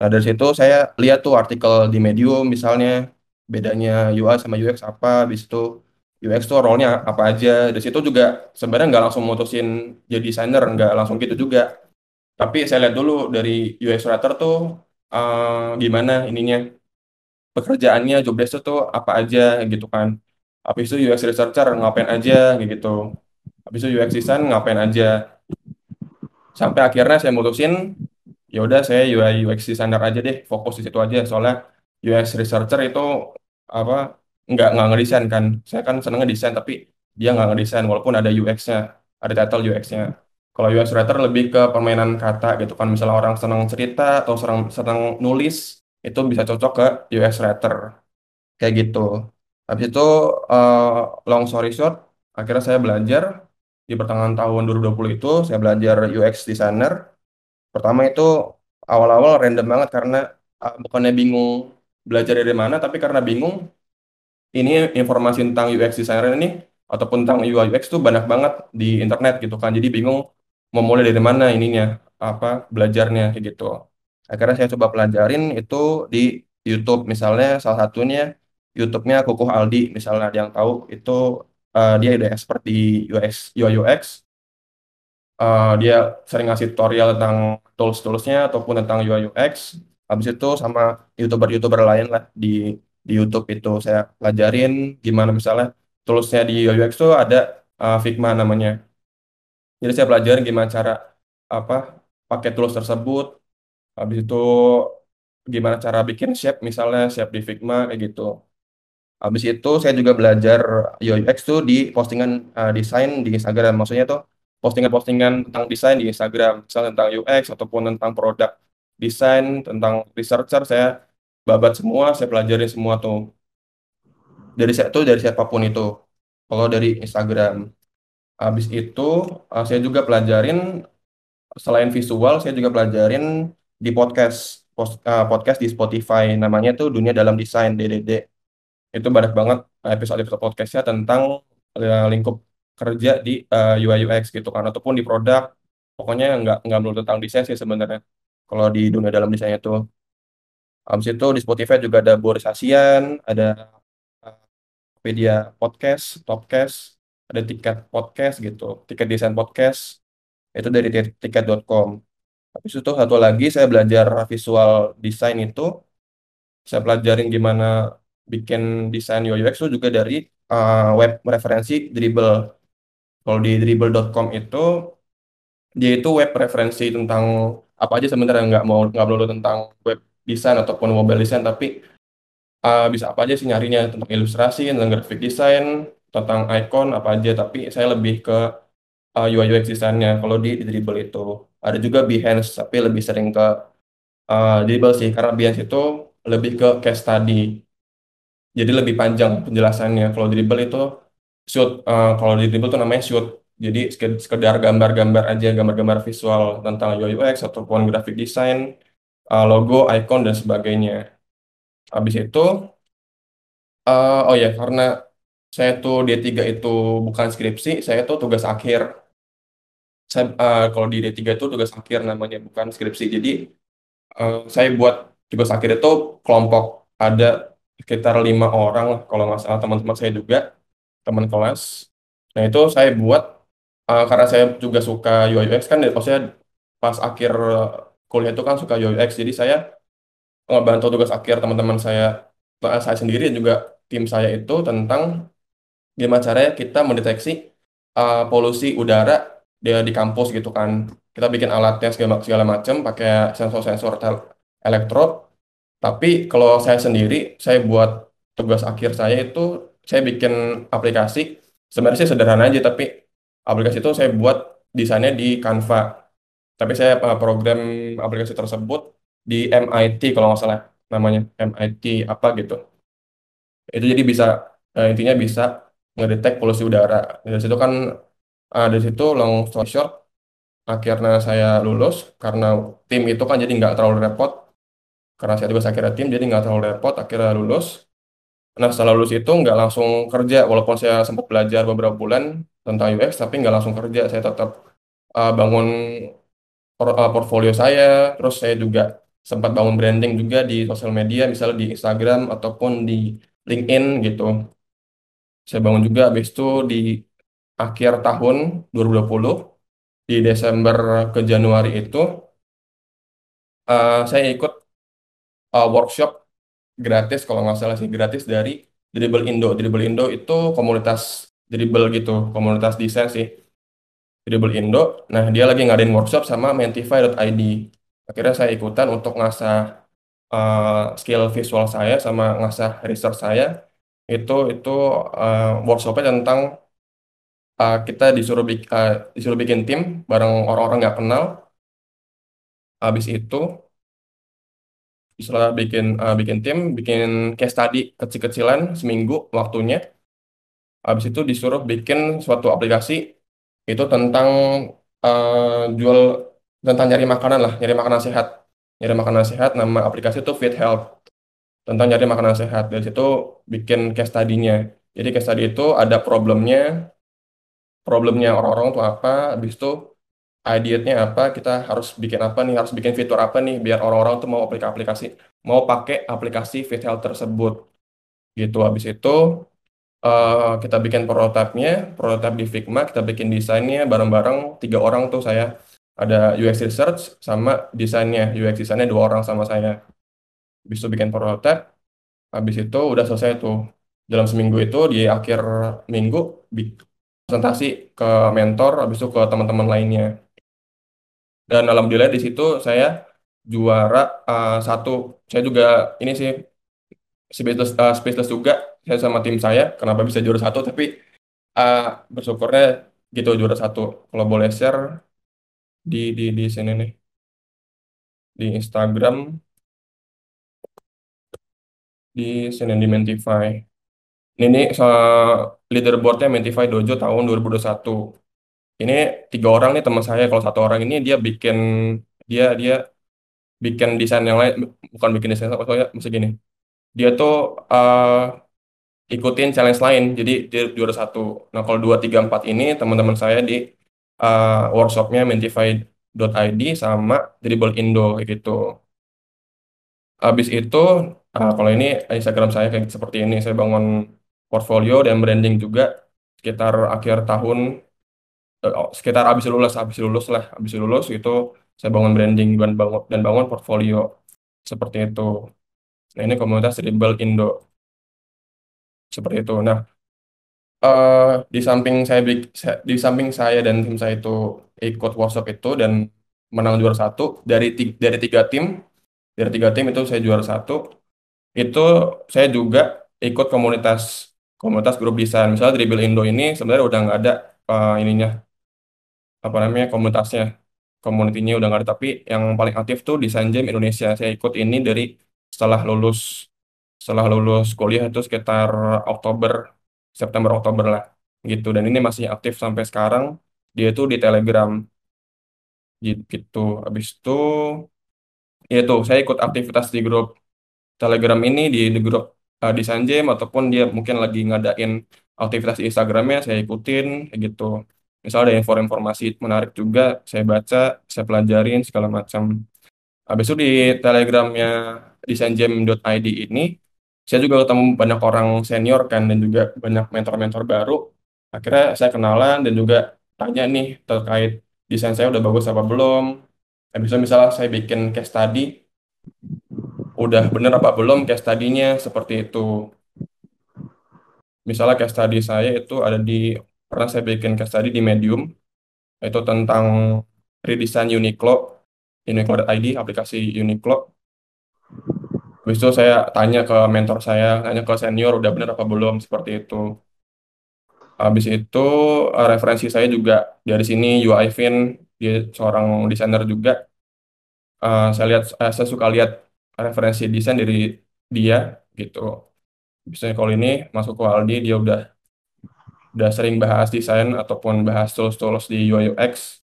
Speaker 3: Nah, dari situ saya lihat tuh artikel di Medium misalnya bedanya UI sama UX apa, habis itu UX tuh role-nya apa aja. Dari situ juga sebenarnya nggak langsung mutusin jadi desainer, nggak langsung gitu juga. Tapi saya lihat dulu dari UX writer tuh eh, gimana ininya pekerjaannya, job desk tuh apa aja gitu kan. Habis itu UX researcher ngapain aja gitu. Habis itu UX design ngapain aja. Sampai akhirnya saya mutusin ya udah saya UI UX designer aja deh fokus di situ aja soalnya UX researcher itu apa nggak nggak ngedesain kan. Saya kan seneng ngedesain tapi dia nggak ngedesain walaupun ada UX-nya ada title UX-nya kalau UX writer lebih ke permainan kata gitu kan. Misalnya orang seneng cerita atau seneng seneng nulis itu bisa cocok ke UX writer. Kayak gitu. Habis itu eh, long story short akhirnya saya belajar. Di pertengahan tahun 2020 itu saya belajar UX designer. Pertama itu awal-awal random banget karena ah, bukannya bingung belajar dari mana, tapi karena bingung ini informasi tentang UX designer ini ataupun tentang UI UX tuh banyak banget di internet gitu kan. Jadi bingung mau mulai dari mana ininya apa belajarnya kayak gitu. Akhirnya saya coba pelajarin itu di YouTube misalnya salah satunya YouTube-nya Kukuh Aldi misalnya ada yang tahu itu eh, dia udah expert di UX UI UX uh, dia sering ngasih tutorial tentang tools-toolsnya ataupun tentang UI UX. Habis itu sama youtuber-youtuber lain lah di di YouTube itu saya pelajarin gimana misalnya toolsnya di UX tuh ada uh, Figma namanya. Jadi saya pelajarin gimana cara apa pakai tools tersebut. Habis itu gimana cara bikin shape misalnya shape di Figma kayak gitu. Habis itu saya juga belajar UX tuh di postingan uh, desain di Instagram. Maksudnya tuh postingan-postingan tentang desain di Instagram, misalnya tentang UX ataupun tentang produk desain, tentang researcher, saya babat semua, saya pelajarin semua tuh. Dari saya tuh dari siapa pun itu. Kalau dari Instagram. Habis itu uh, saya juga pelajarin selain visual, saya juga pelajarin di podcast post- uh, podcast di Spotify. Namanya tuh Dunia Dalam Desain DDD. Itu banyak banget episode-episode podcastnya tentang uh, lingkup kerja di uh, UI UX gitu kan ataupun di produk pokoknya nggak nggak melulu tentang desain sih sebenarnya kalau di dunia dalam desainnya tuh habis itu di Spotify juga ada Boris Asian ada media podcast Topcast ada tiket podcast gitu tiket desain podcast itu dari tiket.com habis itu satu lagi saya belajar visual design itu saya pelajarin gimana bikin desain UI UX itu juga dari uh, web referensi Dribble. Kalau di dribble.com itu dia itu web referensi tentang apa aja sebenarnya nggak mau nggak melulu tentang web design ataupun mobile design tapi uh, bisa apa aja sih nyarinya tentang ilustrasi, tentang graphic design, tentang icon apa aja. Tapi saya lebih ke uh, UI UX desainnya kalau di, Dribble itu. Ada juga Behance tapi lebih sering ke uh, Dribble sih. Karena Behance itu lebih ke case study. Jadi lebih panjang penjelasannya. Kalau Dribble itu shoot uh, kalau Dribble tuh namanya shoot. Jadi sekedar gambar-gambar aja gambar-gambar visual tentang UI UX ataupun graphic design uh, logo icon dan sebagainya. Habis itu uh, oh ya karena saya tuh D3 itu bukan skripsi saya tuh tugas akhir. Saya uh, kalau di D3 itu tugas akhir namanya bukan skripsi. Jadi uh, saya buat tugas akhir itu kelompok. Ada sekitar lima orang kalau nggak salah. Teman-teman saya juga teman kelas. Nah itu saya buat uh, karena saya juga suka UI UX kan, maksudnya pas akhir kuliah itu kan suka UX, jadi saya ngebantu tugas akhir teman-teman saya, saya sendiri juga tim saya itu tentang gimana caranya kita mendeteksi uh, polusi udara di, di kampus gitu kan. Kita bikin alatnya segala, segala macam pakai sensor-sensor elektro. Tapi kalau saya sendiri, saya buat tugas akhir saya itu saya bikin aplikasi. Sebenarnya sih sederhana aja, tapi aplikasi itu saya buat desainnya di Canva. Tapi saya uh, program aplikasi tersebut di MIT kalau nggak salah namanya MIT apa gitu. Itu jadi bisa uh, intinya bisa ngedetek polusi udara. Dari situ kan uh, dari situ long story short akhirnya saya lulus karena tim itu kan jadi nggak terlalu repot karena saya tugas akhirnya tim jadi nggak terlalu repot akhirnya lulus nah setelah lulus itu nggak langsung kerja walaupun saya sempat belajar beberapa bulan tentang UX tapi nggak langsung kerja saya tetap uh, bangun portfolio saya terus saya juga sempat bangun branding juga di sosial media misalnya di Instagram ataupun di LinkedIn gitu saya bangun juga habis itu di akhir tahun 2020 di Desember ke Januari itu uh, saya ikut uh, workshop gratis kalau nggak salah sih gratis dari Dribble Indo. Dribble Indo itu komunitas dribble gitu, komunitas desain sih. Dribble Indo. Nah, dia lagi ngadain workshop sama mentify.id. Akhirnya saya ikutan untuk ngasah uh, skill visual saya sama ngasah research saya. Itu itu uh, workshopnya tentang uh, kita disuruh bik uh, disuruh bikin tim bareng orang-orang nggak kenal. Habis itu setelah bikin uh, bikin tim, bikin case study kecil-kecilan seminggu waktunya. Habis itu disuruh bikin suatu aplikasi itu tentang uh, jual tentang nyari makanan lah, nyari makanan sehat. Nyari makanan sehat, nama aplikasi itu Fit Health. Tentang nyari makanan sehat. Dari situ bikin case study-nya. Jadi case study itu ada problemnya, problemnya orang-orang itu apa, habis itu idea-nya apa, kita harus bikin apa nih, harus bikin fitur apa nih, biar orang-orang tuh mau aplikasi, mau pakai aplikasi Health tersebut. Gitu, habis itu uh, kita bikin prototipe-nya, prototipe di Figma, kita bikin desainnya bareng-bareng, tiga orang tuh saya, ada UX Research sama desainnya, UX desainnya dua orang sama saya. Itu bikin prototipe, habis itu udah selesai tuh. Dalam seminggu itu, di akhir minggu, presentasi ke mentor, habis itu ke teman-teman lainnya. Dan alhamdulillah di situ saya juara uh, satu. Saya juga ini sih speechless, uh, speechless juga. Saya sama tim saya kenapa bisa juara satu. Tapi uh, bersyukurnya gitu juara satu. Kalau boleh share di di di sini nih di Instagram di sini di Mentify. Ini nih leaderboardnya Mentify Dojo tahun 2021 ini tiga orang nih teman saya kalau satu orang ini dia bikin dia dia bikin desain yang lain bukan bikin desain maksudnya mesti gini dia tuh uh, ikutin challenge lain. Jadi dia juara satu. Nah kalau dua tiga empat ini teman-teman saya di uh, workshopnya mentify.id sama dribble indo gitu. Habis itu uh, kalau ini Instagram saya kayak seperti ini. Saya bangun portfolio dan branding juga sekitar akhir tahun oh, sekitar habis lulus habis lulus lah. Habis lulus itu saya bangun branding dan bangun dan bangun portfolio seperti itu nah ini komunitas Rebel Indo. Seperti itu. Nah uh, di samping saya di samping saya dan tim saya itu ikut workshop itu dan menang juara satu dari tiga, dari tiga tim dari tiga tim itu saya juara satu itu saya juga ikut komunitas komunitas grup desain. Misalnya Dribble Indo ini sebenarnya udah nggak ada uh, ininya apa namanya komunitasnya komunitinya udah nggak ada. Tapi yang paling aktif tuh desain jam Indonesia. Saya ikut ini dari setelah lulus setelah lulus kuliah itu sekitar Oktober September Oktober lah gitu. Dan ini masih aktif sampai sekarang. Dia tuh di Telegram. Gitu. Habis itu ya itu saya ikut aktivitas di grup Telegram ini di, di grup uh, desain jam ataupun dia mungkin lagi ngadain aktivitas di Instagramnya saya ikutin gitu. Misalnya ada informasi menarik juga, saya baca, saya pelajarin segala macam. Habis itu di telegramnya desainjam.id ini, saya juga ketemu banyak orang senior kan dan juga banyak mentor-mentor baru. Akhirnya saya kenalan dan juga tanya nih terkait desain saya udah bagus apa belum. Habis itu misalnya saya bikin case study, udah bener apa belum case study-nya seperti itu. Misalnya case study saya itu ada di, pernah saya bikin case study di Medium, itu tentang redesign Uniqlo, Uniqlo.id, aplikasi Uniqlo. Habis itu saya tanya ke mentor saya, tanya ke senior, udah bener apa belum, seperti itu. Habis itu eh, referensi saya juga dari sini UI Fin, dia seorang desainer juga. Eh, saya lihat, eh, saya suka lihat referensi desain dari dia gitu. Misalnya kalau ini masuk ke Aldi, dia udah udah sering bahas desain ataupun bahas tools-tools di UI UX.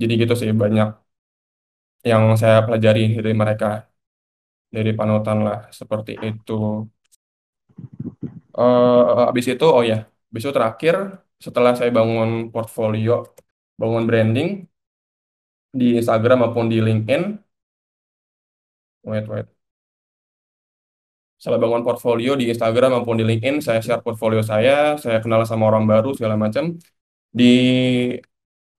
Speaker 3: Jadi gitu sih banyak yang saya pelajari dari mereka dari panutan lah seperti itu. Eh habis itu oh ya, itu terakhir setelah saya bangun portfolio, bangun branding di Instagram maupun di LinkedIn. Wait, wait. Setelah bangun portfolio di Instagram maupun di LinkedIn, saya share portfolio saya, saya kenal sama orang baru segala macam. Di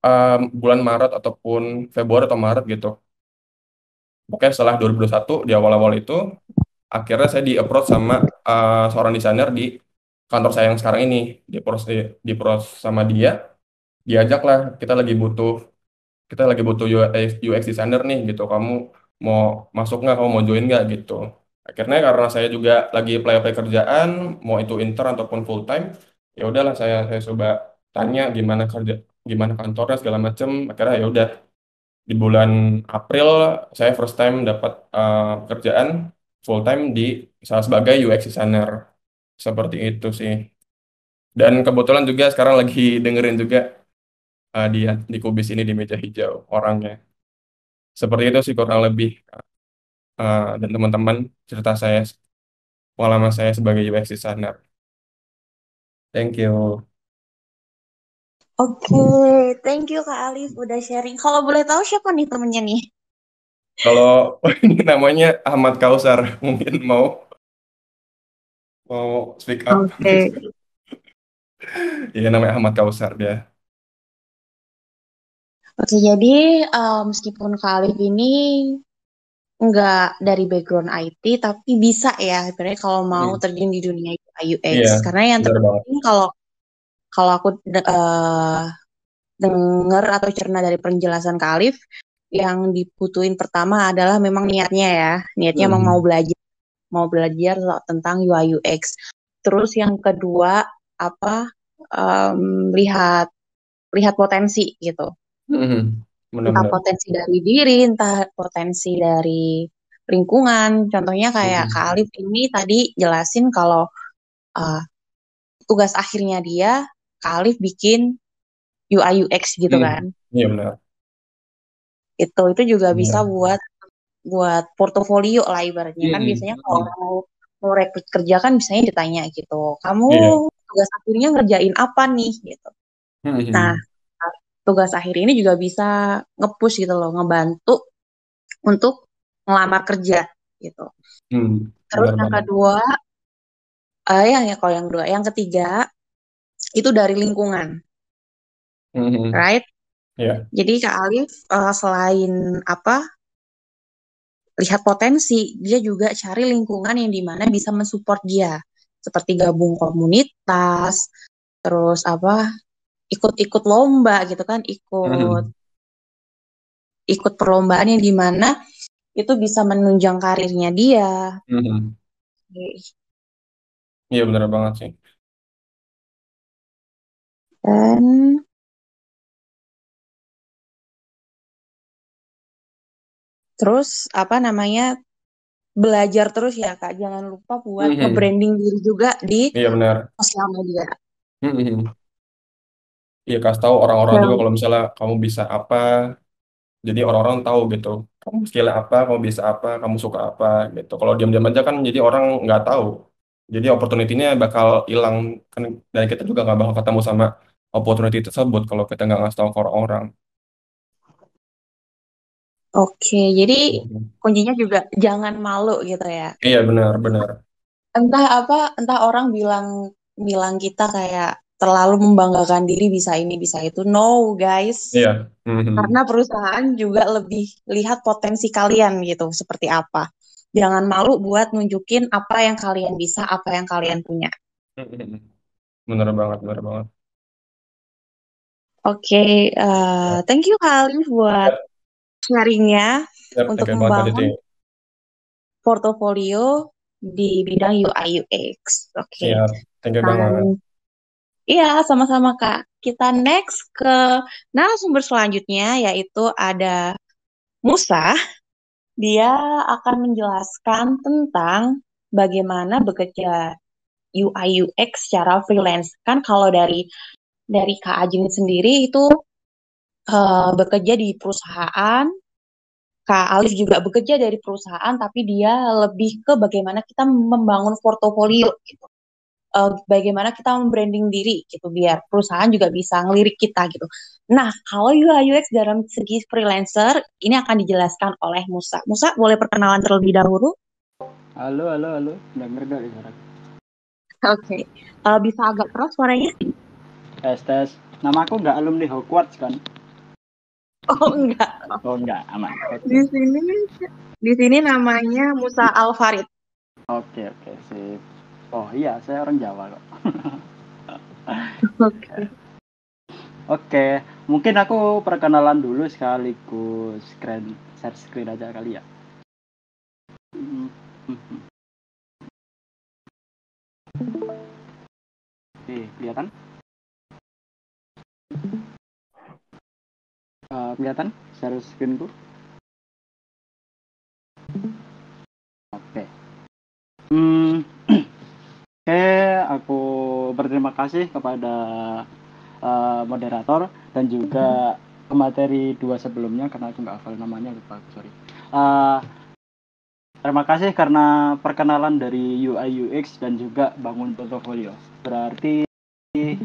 Speaker 3: um, bulan Maret ataupun Februari atau Maret gitu. Oke, setelah 2021 di awal-awal itu, akhirnya saya di approach sama uh, seorang desainer di kantor saya yang sekarang ini, di approach di, approach sama dia, diajak lah kita lagi butuh kita lagi butuh UX, UX designer nih gitu, kamu mau masuk nggak, kamu mau join nggak gitu. Akhirnya karena saya juga lagi apply-apply kerjaan, mau itu intern ataupun full time, ya udahlah saya saya coba tanya gimana kerja, gimana kantornya segala macam. Akhirnya ya udah di bulan April saya first time dapat uh, pekerjaan full time di salah sebagai UX designer. Seperti itu sih. Dan kebetulan juga sekarang lagi *laughs* dengerin juga uh, dia di kubis ini di meja hijau orangnya. Seperti itu sih kurang lebih uh, dan teman-teman cerita saya pengalaman saya sebagai UX designer. Thank you.
Speaker 1: Oke, thank you Kak Alif udah sharing. Kalau boleh tahu siapa nih temennya nih?
Speaker 3: Kalau ini namanya Ahmad Kausar, *laughs* mungkin mau mau speak up.
Speaker 1: Oke.
Speaker 3: Iya namanya Ahmad Kausar dia.
Speaker 1: Oke, jadi uh, meskipun Kak Alif ini nggak dari background IT, tapi bisa ya, sebenarnya kalau mau
Speaker 3: Hmm.
Speaker 1: terjun di dunia UI UX.
Speaker 3: Iya,
Speaker 1: Karena yang terpenting kalau kalau aku uh, dengar atau cerna dari penjelasan Kak Alif, yang dibutuhin pertama adalah memang niatnya ya, niatnya emang
Speaker 3: Hmm.
Speaker 1: mau belajar, mau belajar tentang UI UX. Terus yang kedua apa um, lihat lihat potensi gitu.
Speaker 3: Hmm.
Speaker 1: Entah
Speaker 3: Benar-benar.
Speaker 1: potensi dari diri, entah potensi dari lingkungan. Contohnya kayak
Speaker 3: Hmm.
Speaker 1: Kak Alif ini tadi jelasin kalau uh, tugas akhirnya dia Alif bikin UI UX gitu
Speaker 3: Hmm.
Speaker 1: kan.
Speaker 3: Iya benar.
Speaker 1: Itu itu juga
Speaker 3: Iya.
Speaker 1: bisa buat buat portofolio lah ibaratnya kan
Speaker 3: Hmm.
Speaker 1: biasanya kalau orang mau mau rekrut kerja kan biasanya ditanya gitu. Kamu
Speaker 3: Iya.
Speaker 1: tugas akhirnya ngerjain apa nih gitu.
Speaker 3: Hmm.
Speaker 1: Nah, tugas akhir ini juga bisa nge-push gitu loh, ngebantu untuk ngelamar kerja gitu.
Speaker 3: Hmm.
Speaker 1: Terus yang kedua, eh yang ya kalau yang kedua, yang ketiga itu dari lingkungan,
Speaker 3: Hmm.
Speaker 1: right?
Speaker 3: Iya.
Speaker 1: Jadi Kak Alif eh, selain apa lihat potensi, dia juga cari lingkungan yang di mana bisa mensupport dia, seperti gabung komunitas, terus apa ikut-ikut lomba gitu kan, ikut
Speaker 3: Hmm.
Speaker 1: ikut perlombaan yang di mana itu bisa menunjang karirnya dia.
Speaker 3: Hmm. Iya benar banget sih.
Speaker 1: Dan terus apa namanya belajar terus ya Kak, jangan lupa buat
Speaker 3: Hmm.
Speaker 1: nge-branding diri juga di
Speaker 3: Iya benar.
Speaker 1: sosial media.
Speaker 3: Hmm. Iya kasih tahu orang-orang
Speaker 1: Ya.
Speaker 3: juga kalau misalnya kamu bisa apa, jadi orang-orang tahu gitu. Kamu skill apa, kamu bisa apa, kamu suka apa gitu. Kalau diam-diam aja kan jadi orang nggak tahu. Jadi opportunity-nya bakal hilang kan dan kita juga nggak bakal ketemu sama opportunity tersebut kalau kita nggak ngasih tahu ke orang-orang.
Speaker 1: Oke, jadi
Speaker 3: Mhm.
Speaker 1: kuncinya juga jangan malu gitu ya.
Speaker 3: Iya benar benar.
Speaker 1: entah apa entah orang bilang bilang kita kayak terlalu membanggakan diri bisa ini bisa itu no guys
Speaker 3: Iya. Mhm.
Speaker 1: karena perusahaan juga lebih lihat potensi kalian gitu seperti apa jangan malu buat nunjukin apa yang kalian bisa apa yang kalian punya
Speaker 3: Mhm. Bener banget, bener banget.
Speaker 1: Oke eh, thank you Alif buat sharingnya
Speaker 3: Yap,
Speaker 1: untuk membangun portofolio di bidang UI UX oke
Speaker 3: Siap, thank you banget.
Speaker 1: Iya, sama-sama Kak. Kita next ke narasumber selanjutnya, yaitu ada Musa. Dia akan menjelaskan tentang bagaimana bekerja UI UX secara freelance. Kan kalau dari dari Kak Ajin sendiri itu eh, bekerja di perusahaan, Kak Alif juga bekerja dari perusahaan, tapi dia lebih ke bagaimana kita membangun portofolio gitu. Eh, bagaimana kita membranding diri gitu biar perusahaan juga bisa ngelirik kita gitu. Nah, kalau UI UX dalam segi freelancer ini akan dijelaskan oleh Musa. Musa boleh perkenalan terlebih dahulu?
Speaker 4: Halo, halo, halo. Denger gak nih suara?
Speaker 1: Oke. Eh, bisa agak keras suaranya?
Speaker 4: Tes, tes. Nama aku nggak alumni Hogwarts kan?
Speaker 1: Oh enggak.
Speaker 4: Oh enggak, aman. Oke,
Speaker 1: Di sini di sini namanya Musa Alfarid.
Speaker 4: oke, oke, sip. Oh iya, saya orang Jawa kok. *laughs*
Speaker 1: Oke.
Speaker 4: Oke, mungkin aku perkenalan dulu sekaligus screen share screen aja kali ya. Hmm, hmm, hmm. Oke, kelihatan? Eh, kelihatan share screenku? Oke. Hmm, *clears throat* Oke, aku berterima kasih kepada eh, moderator dan juga pemateri dua sebelumnya karena aku nggak hafal namanya lupa sorry. Eh, terima kasih karena perkenalan dari UI UX dan juga bangun portfolio. Berarti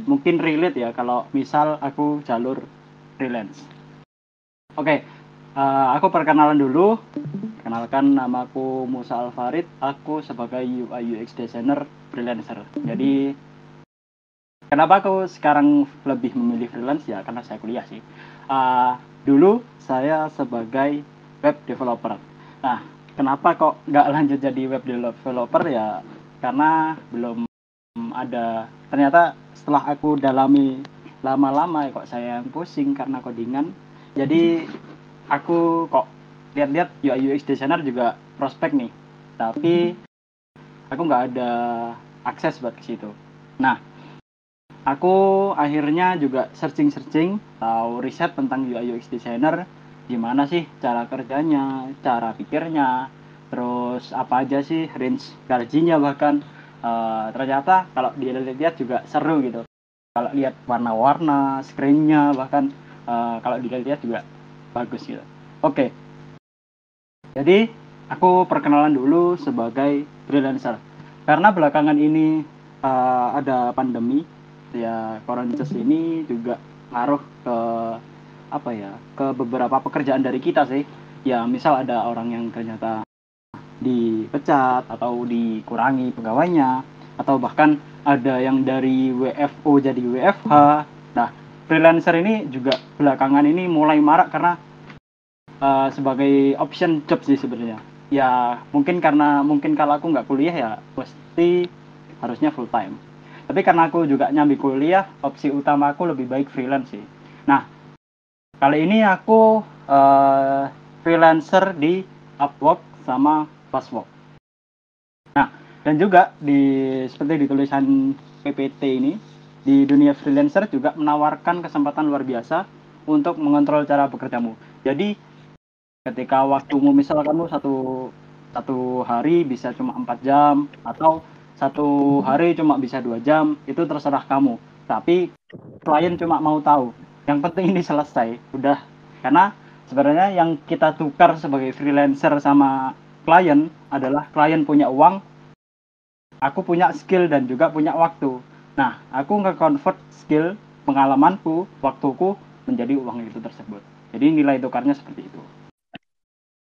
Speaker 4: mungkin relate ya kalau misal aku jalur freelance. Oke, eh, aku perkenalan dulu. Kenalkan namaku Musa Alfarid. Aku sebagai UI UX designer freelancer. Jadi kenapa aku sekarang lebih memilih freelance ya karena saya kuliah sih. Ah, dulu saya sebagai web developer. Nah, kenapa kok nggak *laughs* lanjut jadi web developer ya? Karena belum ada. Ternyata setelah aku dalami lama-lama ya kok saya pusing karena codingan. Jadi aku kok lihat-lihat UI UX designer juga prospek nih. Tapi aku nggak ada akses buat ke situ. Nah, aku akhirnya juga searching-searching, tahu riset tentang UI UX designer, gimana sih cara kerjanya, cara pikirnya, terus apa aja sih range gajinya bahkan Eh, ternyata kalau dilihat juga seru gitu. Kalau lihat warna-warna, screennya bahkan eh, kalau dilihat juga bagus gitu. Oke. Jadi aku perkenalan dulu sebagai freelancer. Karena belakangan ini eh, ada pandemi, ya coronavirus ini juga ngaruh ke apa ya, ke beberapa pekerjaan dari kita sih. Ya misal ada orang yang ternyata dipecat atau dikurangi pegawainya atau bahkan ada yang dari WFO jadi WFH. Nah, freelancer ini juga belakangan ini mulai marak karena uh, sebagai option job sih sebenarnya. Ya mungkin karena mungkin kalau aku nggak kuliah ya pasti harusnya full time. Tapi karena aku juga nyambi kuliah, opsi utama aku lebih baik freelance sih. Nah, kali ini aku uh, freelancer di Upwork sama Fastwork. Nah, dan juga di seperti di tulisan PPT ini di dunia freelancer juga menawarkan kesempatan luar biasa untuk mengontrol cara bekerjamu. Jadi ketika waktumu misal kamu satu satu hari bisa cuma empat jam atau satu hari cuma bisa dua jam itu terserah kamu. Tapi klien cuma mau tahu. Yang penting ini selesai, udah. Karena sebenarnya yang kita tukar sebagai freelancer sama klien adalah klien punya uang, aku punya skill dan juga punya waktu. Nah, aku nge-convert skill, pengalamanku, waktuku menjadi uang itu tersebut. Jadi nilai tukarnya seperti itu.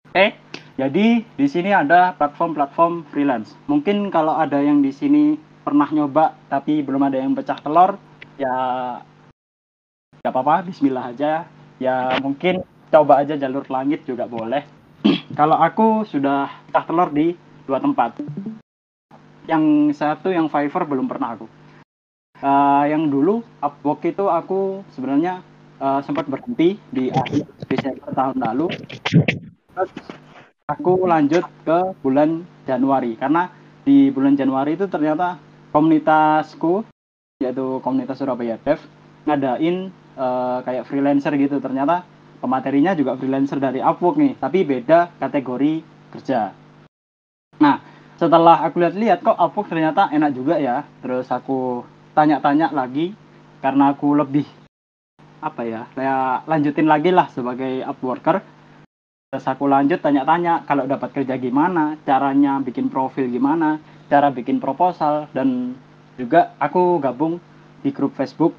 Speaker 4: Oke, Jadi di sini ada platform-platform freelance. Mungkin kalau ada yang di sini pernah nyoba tapi belum ada yang pecah telur, ya nggak apa-apa, Bismillah aja. Ya mungkin coba aja jalur langit juga boleh. Kalau aku sudah pecah telur di dua tempat. Yang satu yang Fiverr belum pernah aku. Uh, yang dulu Upwork itu aku sebenarnya uh, sempat berhenti di akhir Desember tahun lalu. Terus aku lanjut ke bulan Januari karena di bulan Januari itu ternyata komunitasku yaitu komunitas Surabaya Dev ngadain uh, kayak freelancer gitu ternyata pematerinya juga freelancer dari Upwork nih tapi beda kategori kerja nah setelah aku lihat-lihat kok Upwork ternyata enak juga ya terus aku tanya-tanya lagi karena aku lebih apa ya kayak lanjutin lagi lah sebagai Upworker Terus aku lanjut tanya-tanya kalau dapat kerja gimana, caranya bikin profil gimana, cara bikin proposal dan juga aku gabung di grup Facebook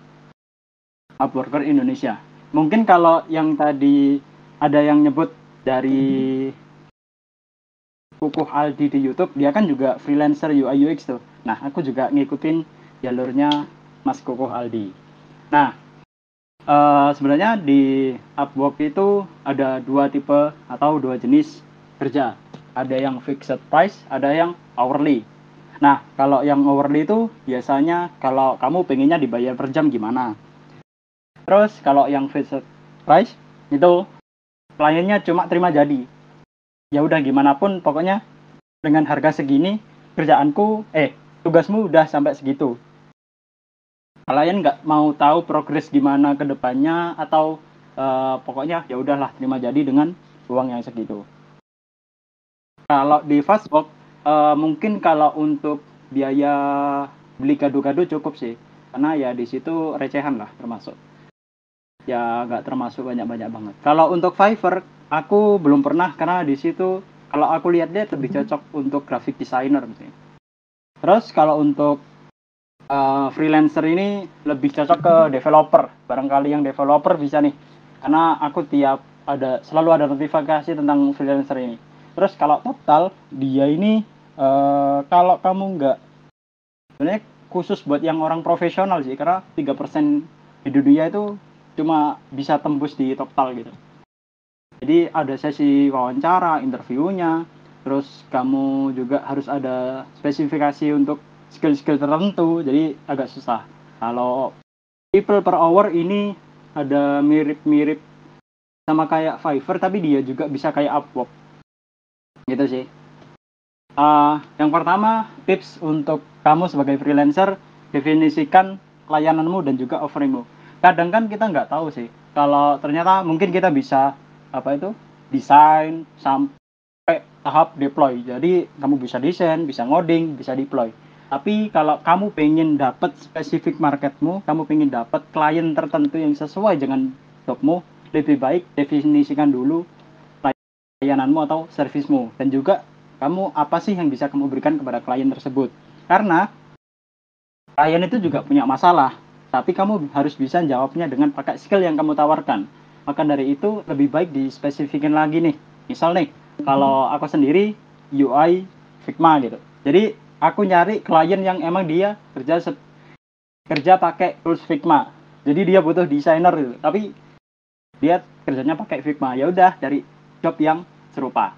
Speaker 4: Upworker Indonesia. Mungkin kalau yang tadi ada yang nyebut dari Kukuh Aldi di YouTube, dia kan juga freelancer UI UX tuh. Nah, aku juga ngikutin jalurnya Mas Kukuh Aldi. Nah, Uh, sebenarnya di Upwork itu ada dua tipe atau dua jenis kerja. Ada yang fixed price, ada yang hourly. Nah, kalau yang hourly itu biasanya kalau kamu pengennya dibayar per jam gimana. Terus kalau yang fixed price itu kliennya cuma terima jadi. Ya udah gimana pun pokoknya dengan harga segini kerjaanku eh tugasmu udah sampai segitu klien nggak mau tahu progres gimana ke depannya atau uh, pokoknya ya udahlah terima jadi dengan uang yang segitu. Kalau di Fastbox uh, mungkin kalau untuk biaya beli gado-gado cukup sih karena ya di situ recehan lah termasuk ya nggak termasuk banyak-banyak banget kalau untuk Fiverr aku belum pernah karena di situ kalau aku lihat dia lebih cocok untuk graphic designer sih terus kalau untuk uh, freelancer ini lebih cocok ke developer. Barangkali yang developer bisa nih, karena aku tiap ada selalu ada notifikasi tentang freelancer ini. Terus kalau total dia ini uh, kalau kamu nggak sebenarnya khusus buat yang orang profesional sih karena tiga persen di dunia itu cuma bisa tembus di total gitu. Jadi ada sesi wawancara, interviewnya, terus kamu juga harus ada spesifikasi untuk skill-skill tertentu jadi agak susah. Kalau people per hour ini ada mirip-mirip sama kayak Fiverr tapi dia juga bisa kayak Upwork. Gitu sih. Uh, yang pertama tips untuk kamu sebagai freelancer definisikan layananmu dan juga offeringmu kadang kan kita nggak tahu sih. Kalau ternyata mungkin kita bisa apa itu desain sampai tahap deploy. Jadi kamu bisa desain bisa ngoding bisa deploy. Tapi kalau kamu pengen dapat spesifik marketmu, kamu pengen dapat klien tertentu yang sesuai dengan jobmu, lebih baik definisikan dulu layananmu atau servismu. Dan juga kamu apa sih yang bisa kamu berikan kepada klien tersebut. Karena klien itu juga punya masalah, tapi kamu harus bisa jawabnya dengan pakai skill yang kamu tawarkan. Maka dari itu lebih baik dispesifikin lagi nih. Misal nih, kalau aku sendiri UI Figma gitu. Jadi aku nyari klien yang emang dia kerja kerja pakai tools Figma. Jadi dia butuh desainer gitu. Tapi dia kerjanya pakai Figma. Ya udah dari job yang serupa.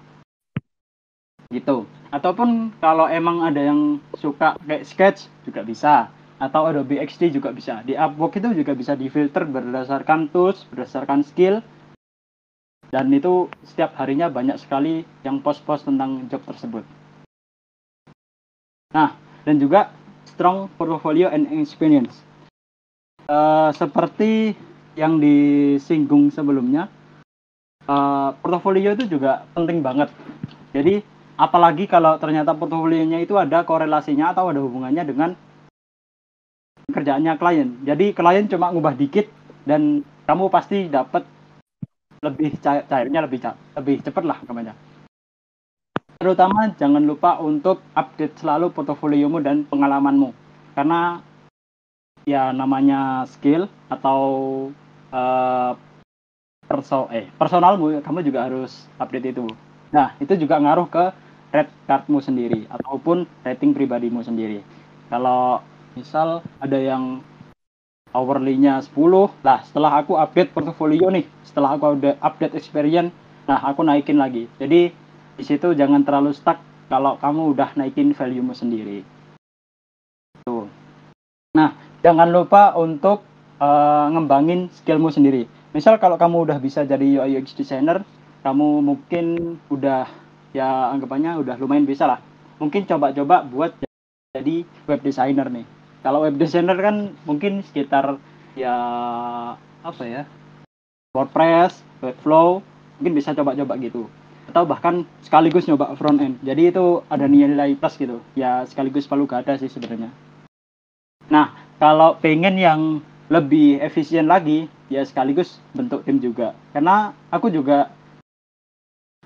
Speaker 4: Gitu. Ataupun kalau emang ada yang suka kayak sketch juga bisa atau Adobe XD juga bisa di Upwork itu juga bisa difilter berdasarkan tools berdasarkan skill dan itu setiap harinya banyak sekali yang post-post tentang job tersebut Nah, dan juga strong portfolio and experience. Uh, seperti yang disinggung sebelumnya, uh, portofolio itu juga penting banget. Jadi, apalagi kalau ternyata portofolionya itu ada korelasinya atau ada hubungannya dengan kerjaannya klien. Jadi, klien cuma ngubah dikit dan kamu pasti dapat lebih cair, cairnya lebih lebih cepat lah ke mana terutama jangan lupa untuk update selalu portofoliomu dan pengalamanmu karena ya namanya skill atau uh, perso eh personalmu kamu juga harus update itu Nah, itu juga ngaruh ke red cardmu sendiri ataupun rating pribadimu sendiri. Kalau misal ada yang hourly-nya 10, lah setelah aku update portfolio nih, setelah aku udah update experience, nah aku naikin lagi. Jadi di situ jangan terlalu stuck kalau kamu udah naikin value-mu sendiri. Tuh. Nah, jangan lupa untuk uh, ngembangin skillmu sendiri. Misal kalau kamu udah bisa jadi UI UX designer, kamu mungkin udah ya anggapannya udah lumayan bisa lah. Mungkin coba-coba buat jadi web designer nih. Kalau web designer kan mungkin sekitar ya apa ya WordPress, Webflow, mungkin bisa coba-coba gitu. Atau bahkan sekaligus nyoba front end. Jadi itu ada nilai plus gitu. Ya sekaligus palu gada sih sebenarnya. Nah, kalau pengen yang lebih efisien lagi, ya sekaligus bentuk tim juga. Karena aku juga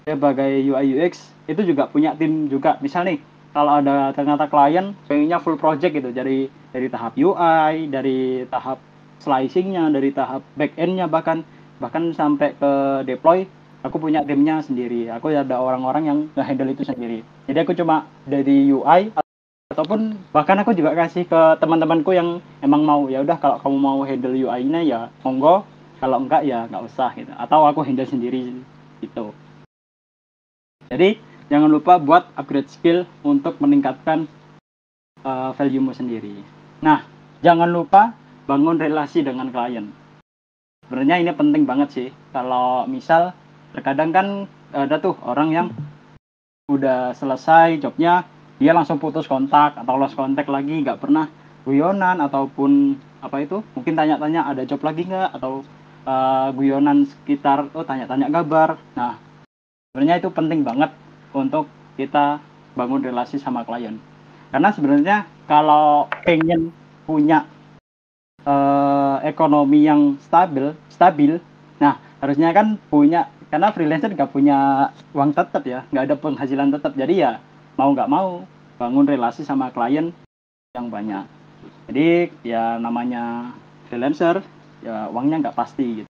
Speaker 4: sebagai UI UX itu juga punya tim juga. Misal nih, kalau ada ternyata klien pengennya full project gitu. Dari dari tahap UI dari tahap slicingnya dari tahap back endnya bahkan. Bahkan sampai ke deploy aku punya timnya sendiri. Aku ada orang-orang yang nge-handle itu sendiri. Jadi aku cuma dari UI ataupun bahkan aku juga kasih ke teman-temanku yang emang mau ya udah kalau kamu mau handle UI-nya ya monggo. Kalau enggak ya nggak usah gitu. Atau aku handle sendiri gitu. Jadi jangan lupa buat upgrade skill untuk meningkatkan uh, value-mu sendiri. Nah, jangan lupa bangun relasi dengan klien. Sebenarnya ini penting banget sih. Kalau misal terkadang kan ada tuh orang yang udah selesai jobnya, dia langsung putus kontak atau lost kontak lagi, nggak pernah guyonan ataupun apa itu mungkin tanya-tanya ada job lagi nggak atau uh, guyonan sekitar oh tanya-tanya kabar. Nah, sebenarnya itu penting banget untuk kita bangun relasi sama klien. Karena sebenarnya kalau pengen punya uh, ekonomi yang stabil, stabil, nah harusnya kan punya karena freelancer nggak punya uang tetap ya, nggak ada penghasilan tetap. Jadi ya mau nggak mau bangun relasi sama klien yang banyak. Jadi ya namanya freelancer ya uangnya nggak pasti gitu.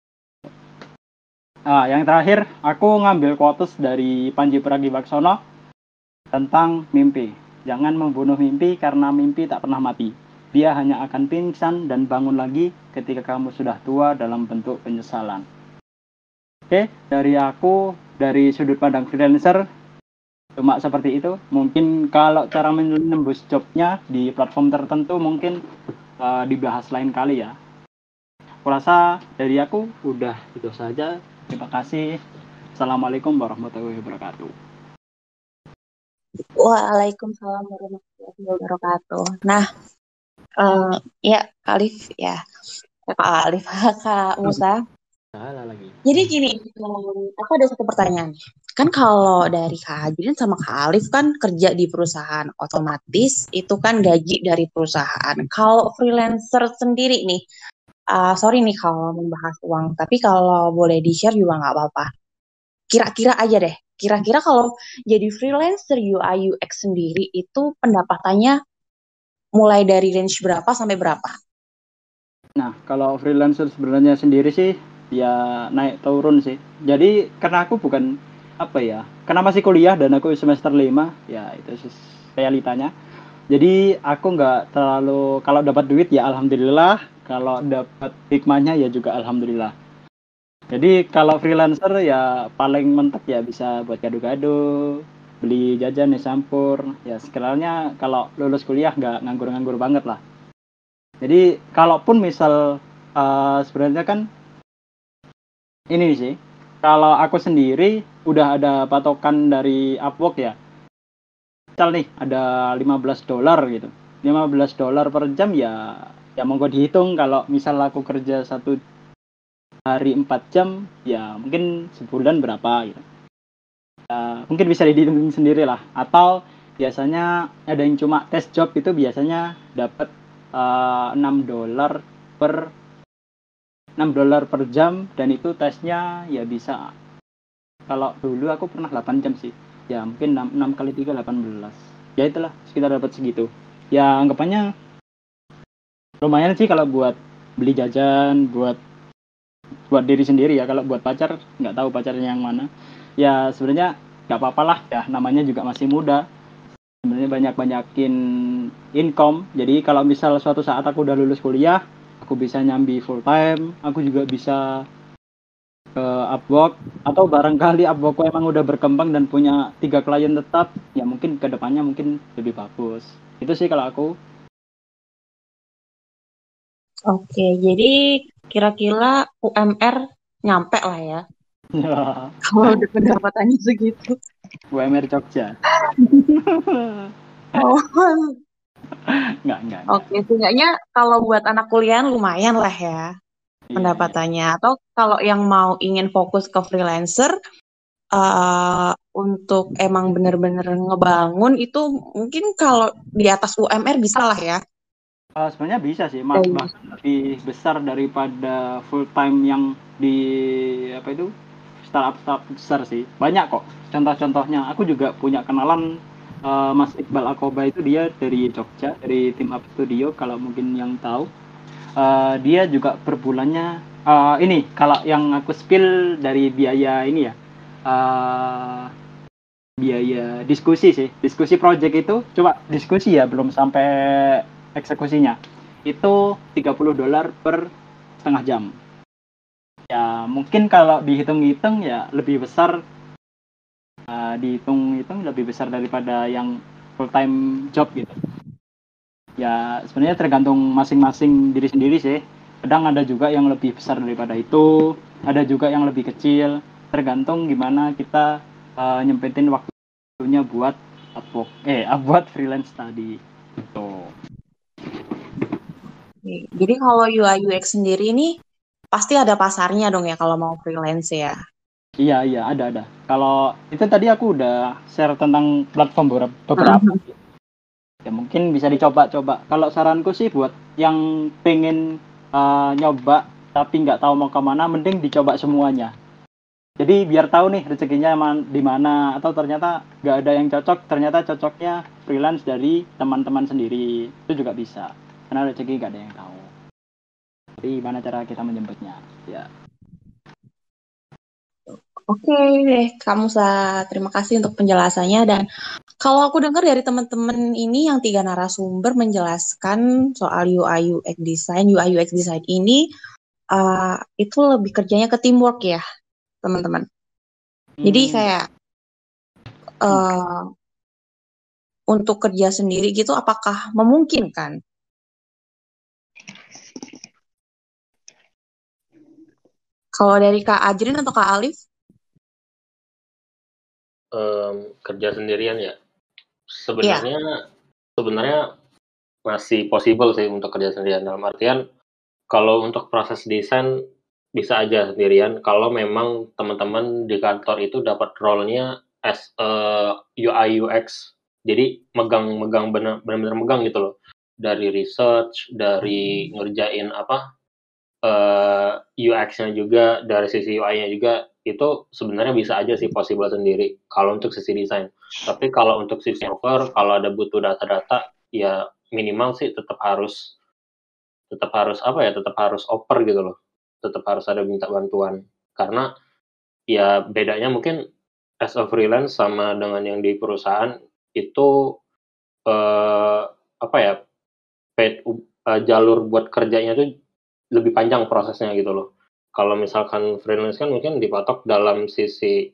Speaker 4: Nah, yang terakhir, aku ngambil quotes dari Panji Pragiwaksono tentang mimpi. Jangan membunuh mimpi karena mimpi tak pernah mati. Dia hanya akan pingsan dan bangun lagi ketika kamu sudah tua dalam bentuk penyesalan. Oke, dari aku, dari sudut pandang freelancer, cuma seperti itu. Mungkin kalau cara menembus jobnya di platform tertentu mungkin uh, dibahas lain kali ya. Kurasa dari aku udah itu saja. Terima kasih. Assalamualaikum warahmatullahi wabarakatuh.
Speaker 1: Waalaikumsalam warahmatullahi wabarakatuh. Nah, uh, ya Alif ya, Kak Alif, *laughs* Kak Musa.
Speaker 4: Salah lagi.
Speaker 1: Jadi gini, aku ada satu pertanyaan. Kan kalau dari Kak Hajrin sama Kak Alif kan kerja di perusahaan otomatis itu kan gaji dari perusahaan. Kalau freelancer sendiri nih, uh, sorry nih kalau membahas uang, tapi kalau boleh di-share juga nggak apa-apa. Kira-kira aja deh, kira-kira kalau jadi freelancer UI UX sendiri itu pendapatannya mulai dari range berapa sampai berapa?
Speaker 4: Nah, kalau freelancer sebenarnya sendiri sih ya naik turun sih. Jadi karena aku bukan apa ya, karena masih kuliah dan aku semester 5, ya itu realitanya. Jadi aku nggak terlalu kalau dapat duit ya alhamdulillah, kalau dapat hikmahnya ya juga alhamdulillah. Jadi kalau freelancer ya paling mentok ya bisa buat gado-gado beli jajan ya campur. Ya sekiranya kalau lulus kuliah nggak nganggur-nganggur banget lah. Jadi kalaupun misal uh, sebenarnya kan ini sih kalau aku sendiri udah ada patokan dari Upwork ya. Misal nih ada 15 dolar gitu. 15 dolar per jam ya ya monggo dihitung kalau misal aku kerja satu hari empat jam ya mungkin sebulan berapa gitu. Ya, mungkin bisa dihitung sendiri lah. Atau biasanya ada yang cuma tes job itu biasanya dapat uh, 6 dolar per 6 dolar per jam dan itu tesnya ya bisa. Kalau dulu aku pernah 8 jam sih. Ya mungkin 6, 6 kali 3 18 ya itulah sekitar dapat segitu. Ya anggapannya lumayan sih kalau buat beli jajan buat buat diri sendiri ya. Kalau buat pacar nggak tahu pacarnya yang mana. Ya sebenarnya nggak apa-apa lah ya. Namanya juga masih muda. Sebenarnya banyak-banyakin income. Jadi kalau misal suatu saat aku udah lulus kuliah aku bisa nyambi full time. Aku juga bisa ke Upwork. Atau barangkali Upwork emang udah berkembang dan punya tiga klien tetap ya mungkin ke depannya mungkin lebih bagus. Itu sih kalau aku
Speaker 1: Oke, jadi kira-kira UMR nyampe lah ya. *laughs* Kalau udah pendapatannya segitu.
Speaker 4: UMR Jogja *laughs*
Speaker 1: Oh,
Speaker 4: nggak nggak nggak.
Speaker 1: oke. Seenggaknya kalau buat anak kuliah lumayan lah ya
Speaker 4: Iya,
Speaker 1: pendapatannya. Atau kalau yang mau ingin fokus ke freelancer, eh untuk emang bener-bener ngebangun itu mungkin kalau di atas UMR bisa lah ya.
Speaker 4: Eh, sebenarnya bisa sih, mas, bahkan lebih besar daripada full time yang di apa itu startup startup besar sih. Banyak kok contoh-contohnya. Aku juga punya kenalan eh, Mas Iqbal Akoba itu dia dari Jogja, dari tim Up Studio kalau mungkin yang tahu. Eh, dia juga per bulannya eh, ini kalau yang aku spill dari biaya ini ya. eh, biaya diskusi sih. Diskusi project itu coba diskusi ya belum sampai eksekusinya itu 30 dolar per setengah jam. Ya mungkin kalau dihitung-hitung ya lebih besar uh, dihitung-hitung lebih besar daripada yang full time job gitu. Ya sebenarnya tergantung masing-masing diri sendiri sih. Kadang ada juga yang lebih besar daripada itu, ada juga yang lebih kecil. Tergantung gimana kita uh, nyempetin waktunya buat upwork, eh *laughs* buat freelance tadi. Gitu.
Speaker 1: Oke, Jadi kalau UI UX sendiri ini pasti ada pasarnya dong ya kalau mau freelance ya.
Speaker 4: Iya iya ada ada. Kalau itu tadi aku udah share tentang platform beberapa, beberapa. ya mungkin bisa dicoba-coba. Kalau saranku sih buat yang pengen uh, nyoba tapi nggak tahu mau ke mana, mending dicoba semuanya. Jadi biar tahu nih rezekinya di mana atau ternyata nggak ada yang cocok, ternyata cocoknya freelance dari teman-teman sendiri itu juga bisa. Karena rezeki nggak ada yang tahu. Jadi gimana cara kita menjemputnya? Ya.
Speaker 1: Oke deh, kamu sa terima kasih untuk penjelasannya dan kalau aku dengar dari teman-teman ini yang tiga narasumber menjelaskan soal UI UX design, UI UX design ini uh, itu lebih kerjanya ke teamwork ya, teman-teman. Jadi
Speaker 4: Hmm.
Speaker 1: kayak uh, untuk kerja sendiri gitu apakah memungkinkan? Kalau dari Kak Ajrin atau Kak Alif?
Speaker 2: Em, kerja sendirian ya? Sebenarnya sebenarnya masih possible sih untuk kerja sendirian. Dalam artian kalau untuk proses desain bisa aja sendirian. Kalau memang teman-teman di kantor itu dapat role-nya as a UI UX jadi megang-megang benar-benar megang gitu loh. Dari research dari ngerjain apa eh, UX-nya juga dari sisi UI-nya juga itu sebenarnya bisa aja sih possible sendiri kalau untuk sisi desain. Tapi kalau untuk sisi server, kalau ada butuh data-data, ya minimal sih tetap harus tetap harus apa ya, tetap harus oper gitu loh. Tetap harus ada minta bantuan. Karena ya bedanya mungkin as a freelance sama dengan yang di perusahaan itu eh, apa ya paid, eh, jalur buat kerjanya tuh lebih panjang prosesnya gitu loh. Kalau misalkan freelance kan mungkin dipatok dalam sisi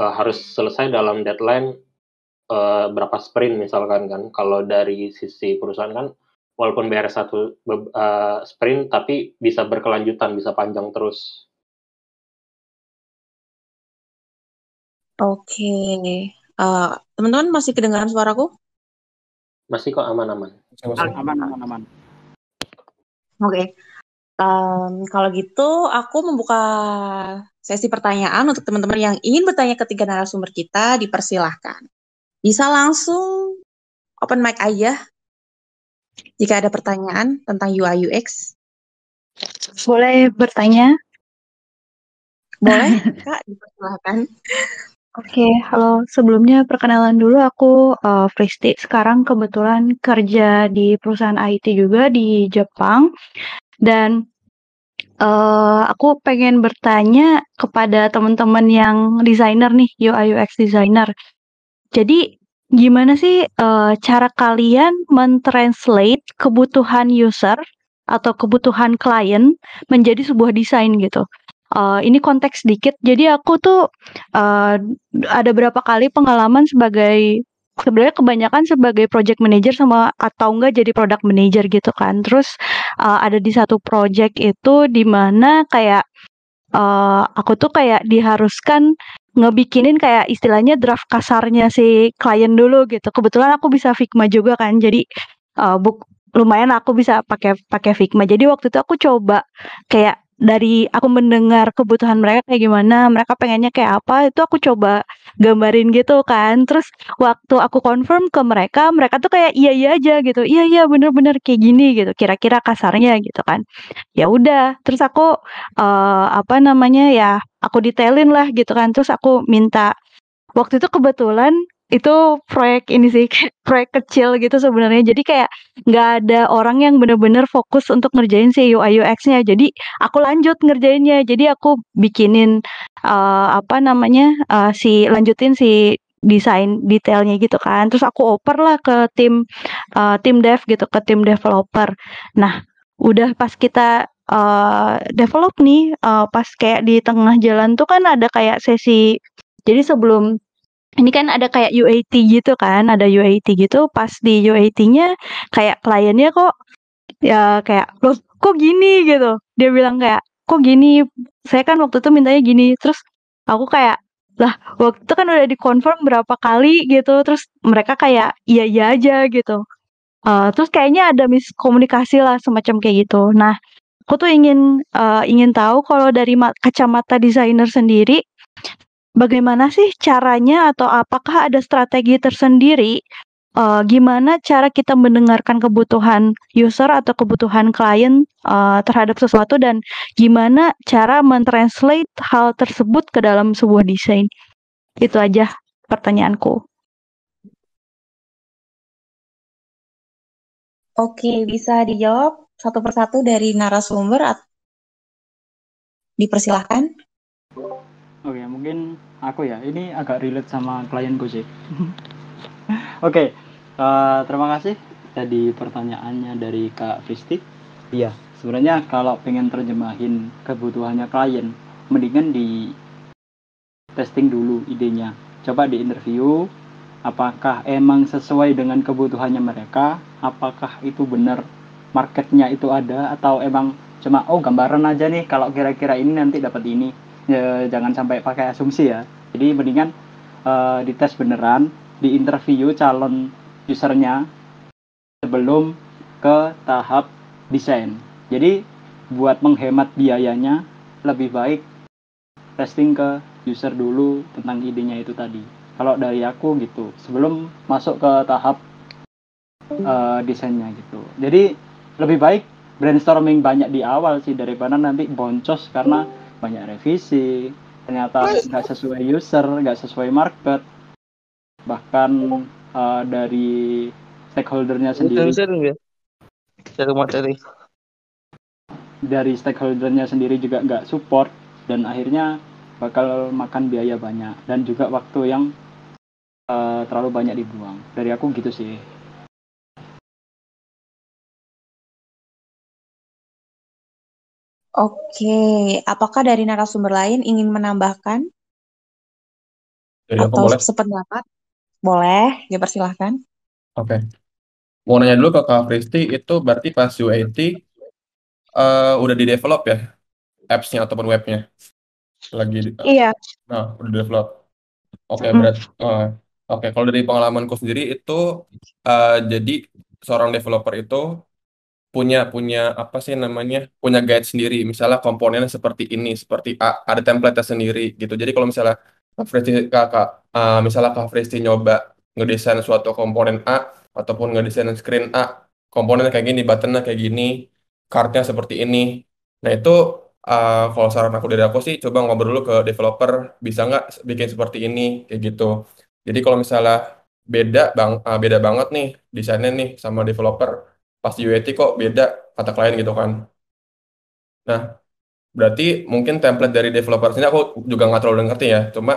Speaker 2: uh, harus selesai dalam deadline uh, berapa sprint misalkan kan. Kalau dari sisi perusahaan kan walaupun beres satu uh, sprint tapi bisa berkelanjutan, bisa panjang terus.
Speaker 1: Oke, uh, teman-teman masih kedengaran suaraku?
Speaker 2: Masih kok aman-aman.
Speaker 4: Aman aman aman.
Speaker 1: Um, kalau gitu aku membuka sesi pertanyaan untuk teman-teman yang ingin bertanya ketiga narasumber kita, dipersilahkan. Bisa langsung open mic aja jika ada pertanyaan tentang UI UX.
Speaker 5: Boleh bertanya?
Speaker 1: Boleh, *laughs* Kak, dipersilahkan.
Speaker 5: Oke, halo. Sebelumnya perkenalan dulu aku uh, Fristi. Sekarang kebetulan kerja di perusahaan IT juga di Jepang. Dan eh aku pengen bertanya kepada teman-teman yang desainer nih, UI UX designer. Jadi gimana sih eh, cara kalian mentranslate kebutuhan user atau kebutuhan klien menjadi sebuah desain gitu? Eh, ini konteks dikit. Jadi aku tuh eh, ada berapa kali pengalaman sebagai sebenarnya kebanyakan sebagai project manager sama atau enggak jadi product manager gitu kan. Terus uh, ada di satu project itu di mana kayak uh, aku tuh kayak diharuskan ngebikinin kayak istilahnya draft kasarnya si klien dulu gitu. Kebetulan aku bisa Figma juga kan. Jadi uh, buk lumayan aku bisa pakai pakai Figma. Jadi waktu itu aku coba kayak dari aku mendengar kebutuhan mereka kayak gimana, mereka pengennya kayak apa, itu aku coba gambarin gitu kan. Terus waktu aku confirm ke mereka, mereka tuh kayak iya iya aja gitu. Iya iya bener-bener kayak gini gitu. Kira-kira kasarnya gitu kan. Ya udah, terus aku uh, apa namanya ya, aku detailin lah gitu kan. Terus aku minta waktu itu kebetulan itu proyek ini sih *laughs* proyek kecil gitu sebenarnya. Jadi kayak nggak ada orang yang bener-bener fokus untuk ngerjain si UI UX-nya jadi aku lanjut ngerjainnya. Jadi aku bikinin uh, apa namanya uh, si lanjutin si desain detailnya gitu kan. Terus aku oper lah ke tim uh, tim dev gitu ke tim developer. Nah udah pas kita uh, develop nih uh, pas kayak di tengah jalan tuh kan ada kayak sesi jadi sebelum ini kan ada kayak UAT gitu kan, ada UAT gitu, pas di UAT-nya kayak kliennya kok ya kayak, "Loh, kok gini?" gitu. Dia bilang kayak, "Kok gini? Saya kan waktu itu mintanya gini." Terus aku kayak, "Lah, waktu itu kan udah dikonfirm berapa kali gitu." Terus mereka kayak, "Iya-iya aja." gitu. Uh, terus kayaknya ada miskomunikasi lah semacam kayak gitu. Nah, aku tuh ingin uh, ingin tahu kalau dari kacamata desainer sendiri bagaimana sih caranya atau apakah ada strategi tersendiri uh, gimana cara kita mendengarkan kebutuhan user atau kebutuhan klien uh, terhadap sesuatu dan gimana cara mentranslate hal tersebut ke dalam sebuah desain. Itu aja pertanyaanku.
Speaker 1: Oke, bisa dijawab satu persatu dari narasumber. Dipersilahkan.
Speaker 4: Mungkin aku ya. Ini agak relate sama klienku sih. *laughs* Oke, okay, uh, eh, terima kasih tadi pertanyaannya dari Kak Fisti. Iya, sebenarnya kalau pengen terjemahin kebutuhannya klien, mendingan di testing dulu idenya. Coba di interview, apakah emang sesuai dengan kebutuhannya mereka, apakah itu benar marketnya itu ada, atau emang cuma oh gambaran aja nih kalau kira-kira ini nanti dapat ini ya, jangan sampai pakai asumsi ya. Jadi mendingan uh, dites beneran di interview calon usernya sebelum ke tahap desain. Jadi buat menghemat biayanya lebih baik testing ke user dulu tentang idenya itu tadi. Kalau dari aku gitu sebelum masuk ke tahap uh, desainnya gitu. Jadi lebih baik brainstorming banyak di awal sih daripada nanti boncos karena banyak revisi ternyata nggak sesuai user nggak sesuai market. Bahkan uh, dari stakeholdernya sendiri. dari stakeholdernya sendiri juga nggak support dan akhirnya bakal makan biaya banyak. Dan juga waktu yang uh, terlalu banyak dibuang. Dari aku gitu sih
Speaker 1: Oke, apakah dari narasumber lain ingin menambahkan
Speaker 3: Dari
Speaker 1: atau
Speaker 3: boleh?
Speaker 1: sependapat? Boleh, ya persilahkan.
Speaker 3: Oke. Mau nanya dulu ke Kak Fristi, itu berarti pas UAT uh, udah di develop ya apps-nya ataupun webnya? Lagi uh,
Speaker 5: Iya.
Speaker 3: Nah, udah develop. Oke, okay, berat. Uh, Oke, okay. kalau dari pengalamanku sendiri itu uh, jadi seorang developer itu punya punya apa sih namanya punya guide sendiri. Misalnya komponennya seperti ini seperti A ada template sendiri gitu. Jadi kalau misalnya Kak Fresti kakak uh, misalnya Kak Fresti nyoba ngedesain suatu komponen A ataupun ngedesain screen A komponennya kayak gini buttonnya kayak gini kartnya seperti ini. Nah itu uh, kalau saran aku dari aku sih coba ngobrol dulu ke developer bisa nggak bikin seperti ini kayak gitu. Jadi kalau misalnya beda bang uh, beda banget nih desainnya nih sama developer pas di UAT kok beda kata klien gitu kan. Nah, Berarti mungkin template dari developer sini aku juga nggak terlalu ngerti ya. Cuma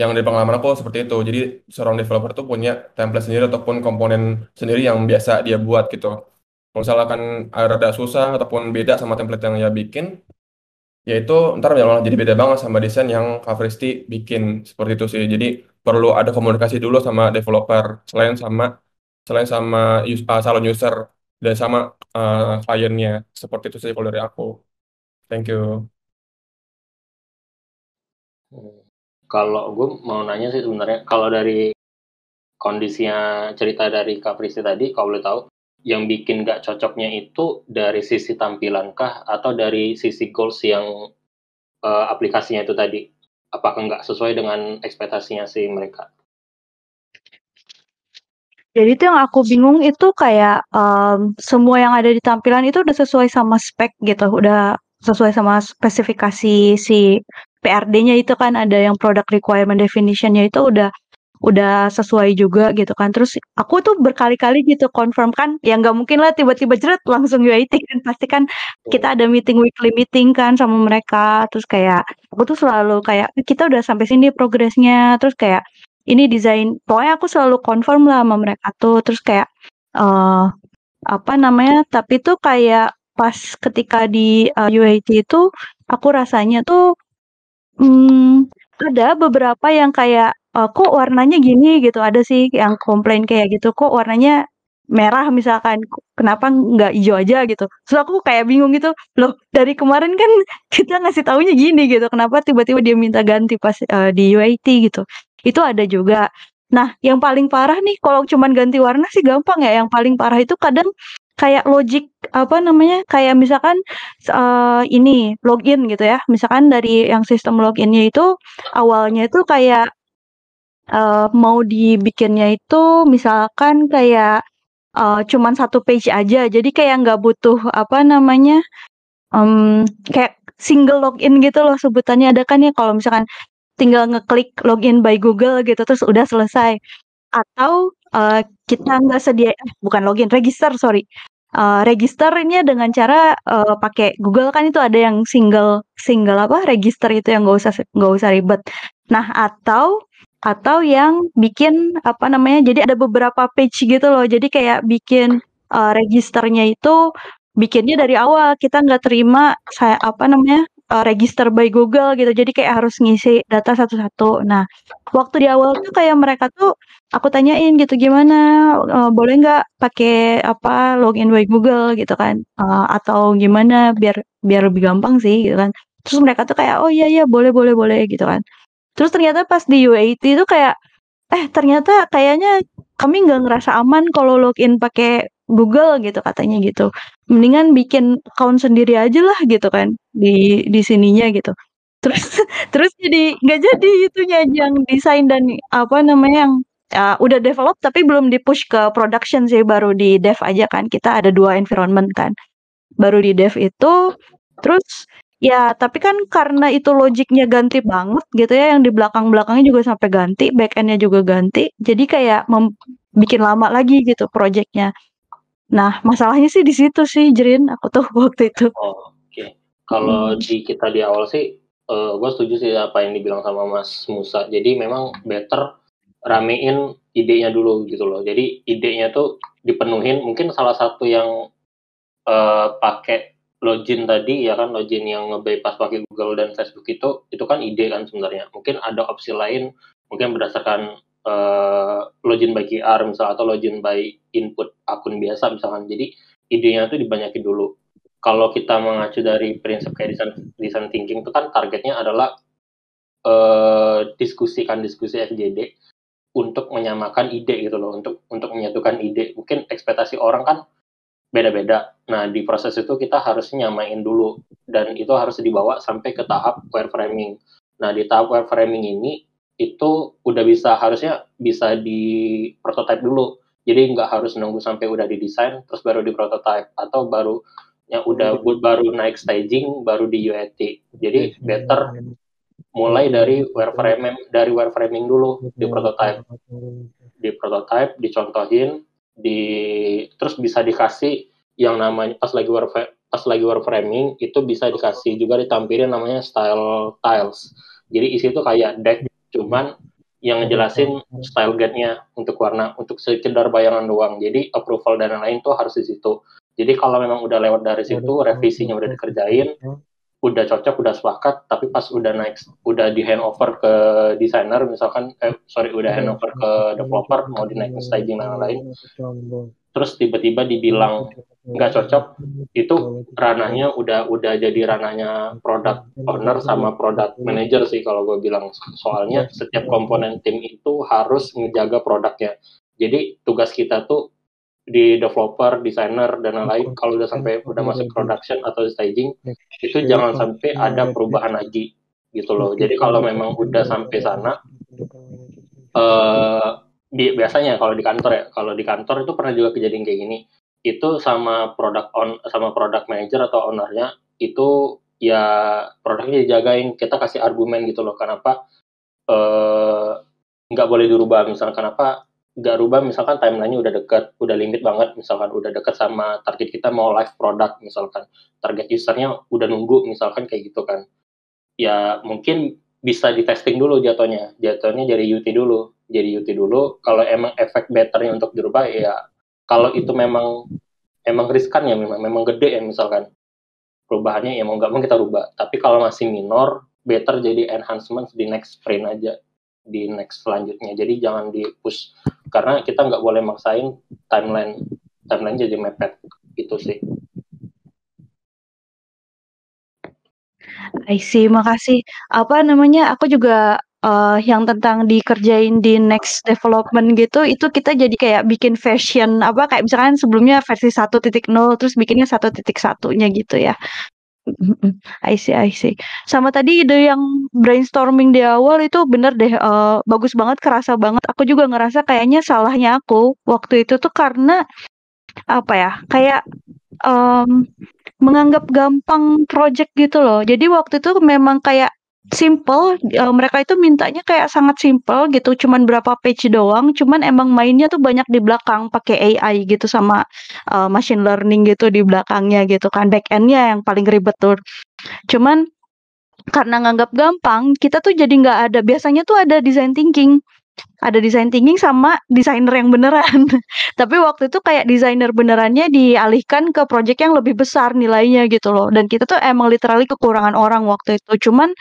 Speaker 3: yang dari pengalaman aku seperti itu. Jadi seorang developer tuh punya template sendiri ataupun komponen sendiri yang biasa dia buat gitu. Kalau misalkan rada susah ataupun beda sama template yang dia bikin, yaitu ntar malah jadi beda banget sama desain yang Kavristi bikin seperti itu sih. Jadi perlu ada komunikasi dulu sama developer selain sama selain sama uh, calon user dan sama uh, kliennya. Seperti itu sih kalau dari aku. Thank you.
Speaker 2: Kalau gue mau nanya sih sebenarnya, kalau dari kondisinya cerita dari Kak tadi, kalau boleh tahu, yang bikin gak cocoknya itu dari sisi tampilankah atau dari sisi goals yang uh, aplikasinya itu tadi? Apakah nggak sesuai dengan ekspektasinya si mereka?
Speaker 5: Jadi itu yang aku bingung itu kayak um, semua yang ada di tampilan itu udah sesuai sama spek gitu, udah sesuai sama spesifikasi si PRD-nya itu kan ada yang product requirement definition-nya itu udah udah sesuai juga gitu kan. Terus aku tuh berkali-kali gitu confirm kan, ya nggak mungkin lah tiba-tiba jeret langsung UIT kan *laughs* pasti kan kita ada meeting weekly meeting kan sama mereka. Terus kayak aku tuh selalu kayak kita udah sampai sini progresnya. Terus kayak ini desain, pokoknya aku selalu confirm lah sama mereka tuh. Terus kayak uh, apa namanya? Tapi tuh kayak pas ketika di uh, UAT itu aku rasanya tuh hmm, ada beberapa yang kayak uh, kok warnanya gini? gitu. Ada sih yang komplain kayak gitu kok warnanya merah misalkan? Kenapa nggak hijau aja? gitu. Terus aku kayak bingung gitu loh dari kemarin kan *laughs* kita ngasih taunya gini gitu. Kenapa tiba-tiba dia minta ganti pas uh, di UAT gitu itu ada juga. Nah yang paling parah nih kalau cuman ganti warna sih gampang ya. Yang paling parah itu kadang kayak logik apa namanya kayak misalkan uh, ini login gitu ya. Misalkan dari yang sistem loginnya itu awalnya itu kayak uh, mau dibikinnya itu misalkan kayak uh, cuman satu page aja. Jadi kayak nggak butuh apa namanya um, kayak single login gitu loh sebutannya. Ada kan ya kalau misalkan tinggal ngeklik login by Google gitu terus udah selesai. Atau uh, kita nggak sedia eh, bukan login register sorry. Uh, registernya dengan cara uh, pakai Google kan itu ada yang single single apa register itu yang nggak usah nggak usah ribet. Nah atau atau yang bikin apa namanya jadi ada beberapa page gitu loh. Jadi kayak bikin uh, registernya itu bikinnya dari awal kita nggak terima saya apa namanya uh, register by Google gitu. Jadi kayak harus ngisi data satu-satu. Nah waktu di awal tuh kayak mereka tuh aku tanyain gitu gimana? Uh, boleh nggak pakai apa login by Google? gitu kan. Uh, atau gimana biar biar lebih gampang sih gitu kan. Terus mereka tuh kayak oh iya iya boleh boleh boleh gitu kan. Terus ternyata pas di UAT itu kayak eh ternyata kayaknya kami nggak ngerasa aman kalau login pakai Google gitu katanya gitu mendingan bikin account sendiri aja lah gitu kan di di sininya gitu. Terus *laughs* terus jadi nggak jadi itunya yang desain dan apa namanya yang uh, udah develop tapi belum di push ke production sih baru di dev aja kan kita ada dua environment kan. Baru di dev itu terus ya tapi kan karena itu logiknya ganti banget gitu ya yang di belakang belakangnya juga sampai ganti backendnya juga ganti jadi kayak bikin lama lagi gitu projectnya nah masalahnya sih di situ sih Jerin aku tuh *laughs* waktu itu
Speaker 2: oh, oke okay. kalau hmm. di kita di awal sih uh, eh, gue setuju sih apa yang dibilang sama Mas Musa jadi memang better ramein idenya dulu gitu loh. Jadi idenya tuh dipenuhin. Mungkin salah satu yang uh, pakai login tadi ya kan login yang nge-bypass pakai Google dan Facebook itu itu kan ide kan sebenarnya. Mungkin ada opsi lain mungkin berdasarkan uh, login by QR misal atau login by input akun biasa misalkan. Jadi idenya tuh dibanyakin dulu. Kalau kita mengacu dari prinsip kayak design, design thinking itu kan targetnya adalah uh, diskusikan diskusi FGD untuk menyamakan ide gitu loh, untuk untuk menyatukan ide. Mungkin ekspektasi orang kan beda-beda. Nah, di proses itu kita harus nyamain dulu dan itu harus dibawa sampai ke tahap wireframing. Nah, di tahap wireframing ini itu udah bisa harusnya bisa di prototype dulu. Jadi nggak harus nunggu sampai udah didesain terus baru di prototype atau baru yang udah baru naik staging baru di UAT. Jadi better mulai dari wireframing dari wireframing dulu di prototype di prototype dicontohin di terus bisa dikasih yang namanya pas lagi pas lagi warframing itu bisa dikasih juga ditampilin namanya style tiles. Jadi isi itu kayak deck cuman yang ngejelasin style guide-nya untuk warna untuk sekedar bayangan doang. Jadi approval dan lain-lain tuh harus di situ. Jadi kalau memang udah lewat dari situ, revisinya udah dikerjain, udah cocok, udah sepakat, tapi pas udah naik, udah di handover ke desainer, misalkan, eh sorry, udah handover ke developer, mau dinaikin staging dan lain-lain, terus tiba-tiba dibilang nggak cocok, itu ranahnya udah udah jadi ranahnya product owner sama product manager sih kalau gue bilang. Soalnya setiap komponen tim itu harus menjaga produknya. Jadi tugas kita tuh di developer, designer dan lain-lain kalau udah sampai udah masuk production atau staging itu jangan sampai ada perubahan lagi gitu loh. Jadi kalau memang udah sampai sana eh di, biasanya kalau di kantor ya, kalau di kantor itu pernah juga kejadian kayak gini. Itu sama product on sama product manager atau ownernya itu ya produknya dijagain, kita kasih argumen gitu loh kenapa eh nggak boleh dirubah. Misalnya kenapa nggak rubah misalkan timelinenya udah deket, udah limit banget misalkan udah deket sama target kita mau live product misalkan target usernya udah nunggu misalkan kayak gitu kan. Ya mungkin bisa di testing dulu jatuhnya. Jatuhnya dari UT dulu. Jadi UT dulu kalau emang efek betternya untuk dirubah ya kalau itu memang emang riskan ya memang memang gede ya misalkan. Perubahannya ya mau nggak mau kita rubah. Tapi kalau masih minor better jadi enhancement di next sprint aja di next selanjutnya. Jadi jangan di push karena kita nggak boleh maksain timeline timeline jadi mepet itu sih
Speaker 5: I see, makasih. Apa namanya? Aku juga uh, yang tentang dikerjain di next development gitu, itu kita jadi kayak bikin version apa kayak misalkan sebelumnya versi 1.0 terus bikinnya 1.1-nya gitu ya. I see, I see. Sama tadi ide yang brainstorming di awal itu bener deh, uh, bagus banget, kerasa banget. Aku juga ngerasa kayaknya salahnya aku waktu itu tuh karena apa ya, kayak um, menganggap gampang project gitu loh. Jadi waktu itu memang kayak simple, uh, mereka itu mintanya kayak sangat simple gitu, cuman berapa page doang, cuman emang mainnya tuh banyak di belakang pakai AI gitu sama uh, machine learning gitu di belakangnya gitu kan, back end-nya yang paling ribet tuh. Cuman karena nganggap gampang, kita tuh jadi nggak ada biasanya tuh ada design thinking ada design thinking sama desainer yang beneran. *laughs* Tapi waktu itu kayak desainer benerannya dialihkan ke project yang lebih besar nilainya gitu loh. Dan kita tuh emang literally kekurangan orang waktu itu. Cuman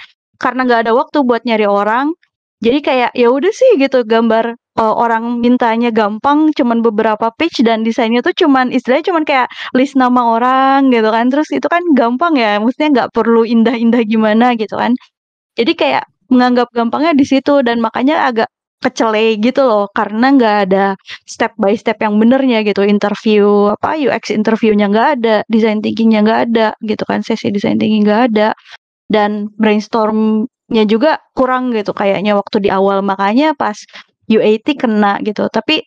Speaker 5: karena nggak ada waktu buat nyari orang, jadi kayak ya udah sih gitu gambar uh, orang mintanya gampang, cuman beberapa page dan desainnya tuh cuman istilahnya cuman kayak list nama orang gitu kan. Terus itu kan gampang ya, maksudnya nggak perlu indah-indah gimana gitu kan. Jadi kayak menganggap gampangnya di situ dan makanya agak kecele gitu loh karena nggak ada step by step yang benernya gitu interview apa UX interviewnya nggak ada design thinkingnya nggak ada gitu kan sesi design thinking nggak ada dan brainstormnya juga kurang gitu kayaknya waktu di awal makanya pas UAT kena gitu tapi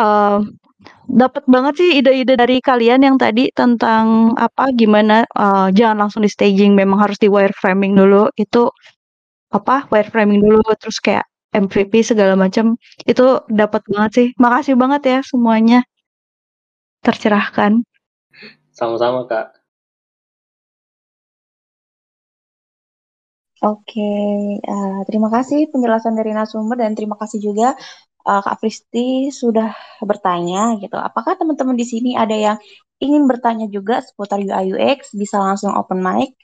Speaker 5: uh, dapat banget sih ide-ide dari kalian yang tadi tentang apa gimana uh, jangan langsung di staging memang harus di wireframing dulu itu apa wireframing dulu terus kayak MVP segala macam itu dapat banget sih. Makasih banget ya semuanya. Tercerahkan.
Speaker 2: Sama-sama, Kak.
Speaker 1: Oke, uh, terima kasih penjelasan dari narasumber dan terima kasih juga uh, Kak Fristi sudah bertanya gitu. Apakah teman-teman di sini ada yang ingin bertanya juga seputar UI UX? Bisa langsung open mic.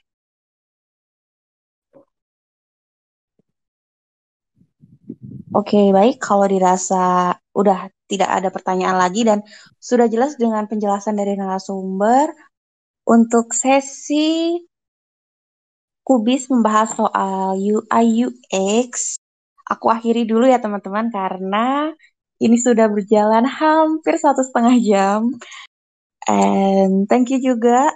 Speaker 1: Oke, baik. Kalau dirasa udah tidak ada pertanyaan lagi dan sudah jelas dengan penjelasan dari narasumber, untuk sesi kubis membahas soal UI UX, aku akhiri dulu ya teman-teman karena ini sudah berjalan hampir satu setengah jam. And thank you juga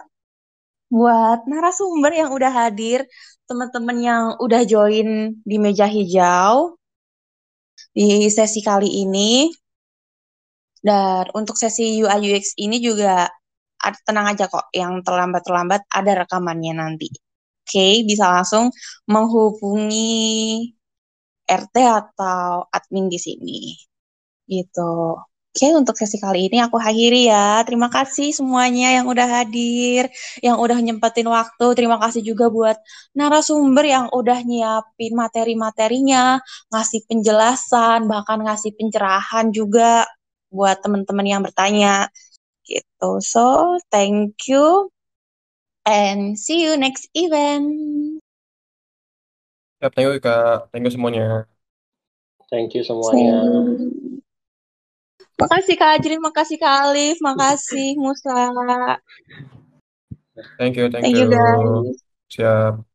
Speaker 1: buat narasumber yang udah hadir, teman-teman yang udah join di meja hijau di sesi kali ini. Dan untuk sesi UI UX ini juga tenang aja kok, yang terlambat-terlambat ada rekamannya nanti. Oke, okay, bisa langsung menghubungi RT atau admin di sini. Gitu. Oke, untuk sesi kali ini aku akhiri ya. Terima kasih semuanya yang udah hadir, yang udah nyempetin waktu. Terima kasih juga buat narasumber yang udah nyiapin materi-materinya, ngasih penjelasan, bahkan ngasih pencerahan juga buat teman-teman yang bertanya. Gitu. So, thank you and see you next event.
Speaker 3: Ya, thank you Kak. Thank you semuanya.
Speaker 2: Thank you semuanya.
Speaker 1: Makasih Kak Ajrin, makasih Kak Alif, makasih Musa.
Speaker 3: Thank you, thank
Speaker 1: Thank you
Speaker 3: you.
Speaker 1: guys.
Speaker 3: Siap.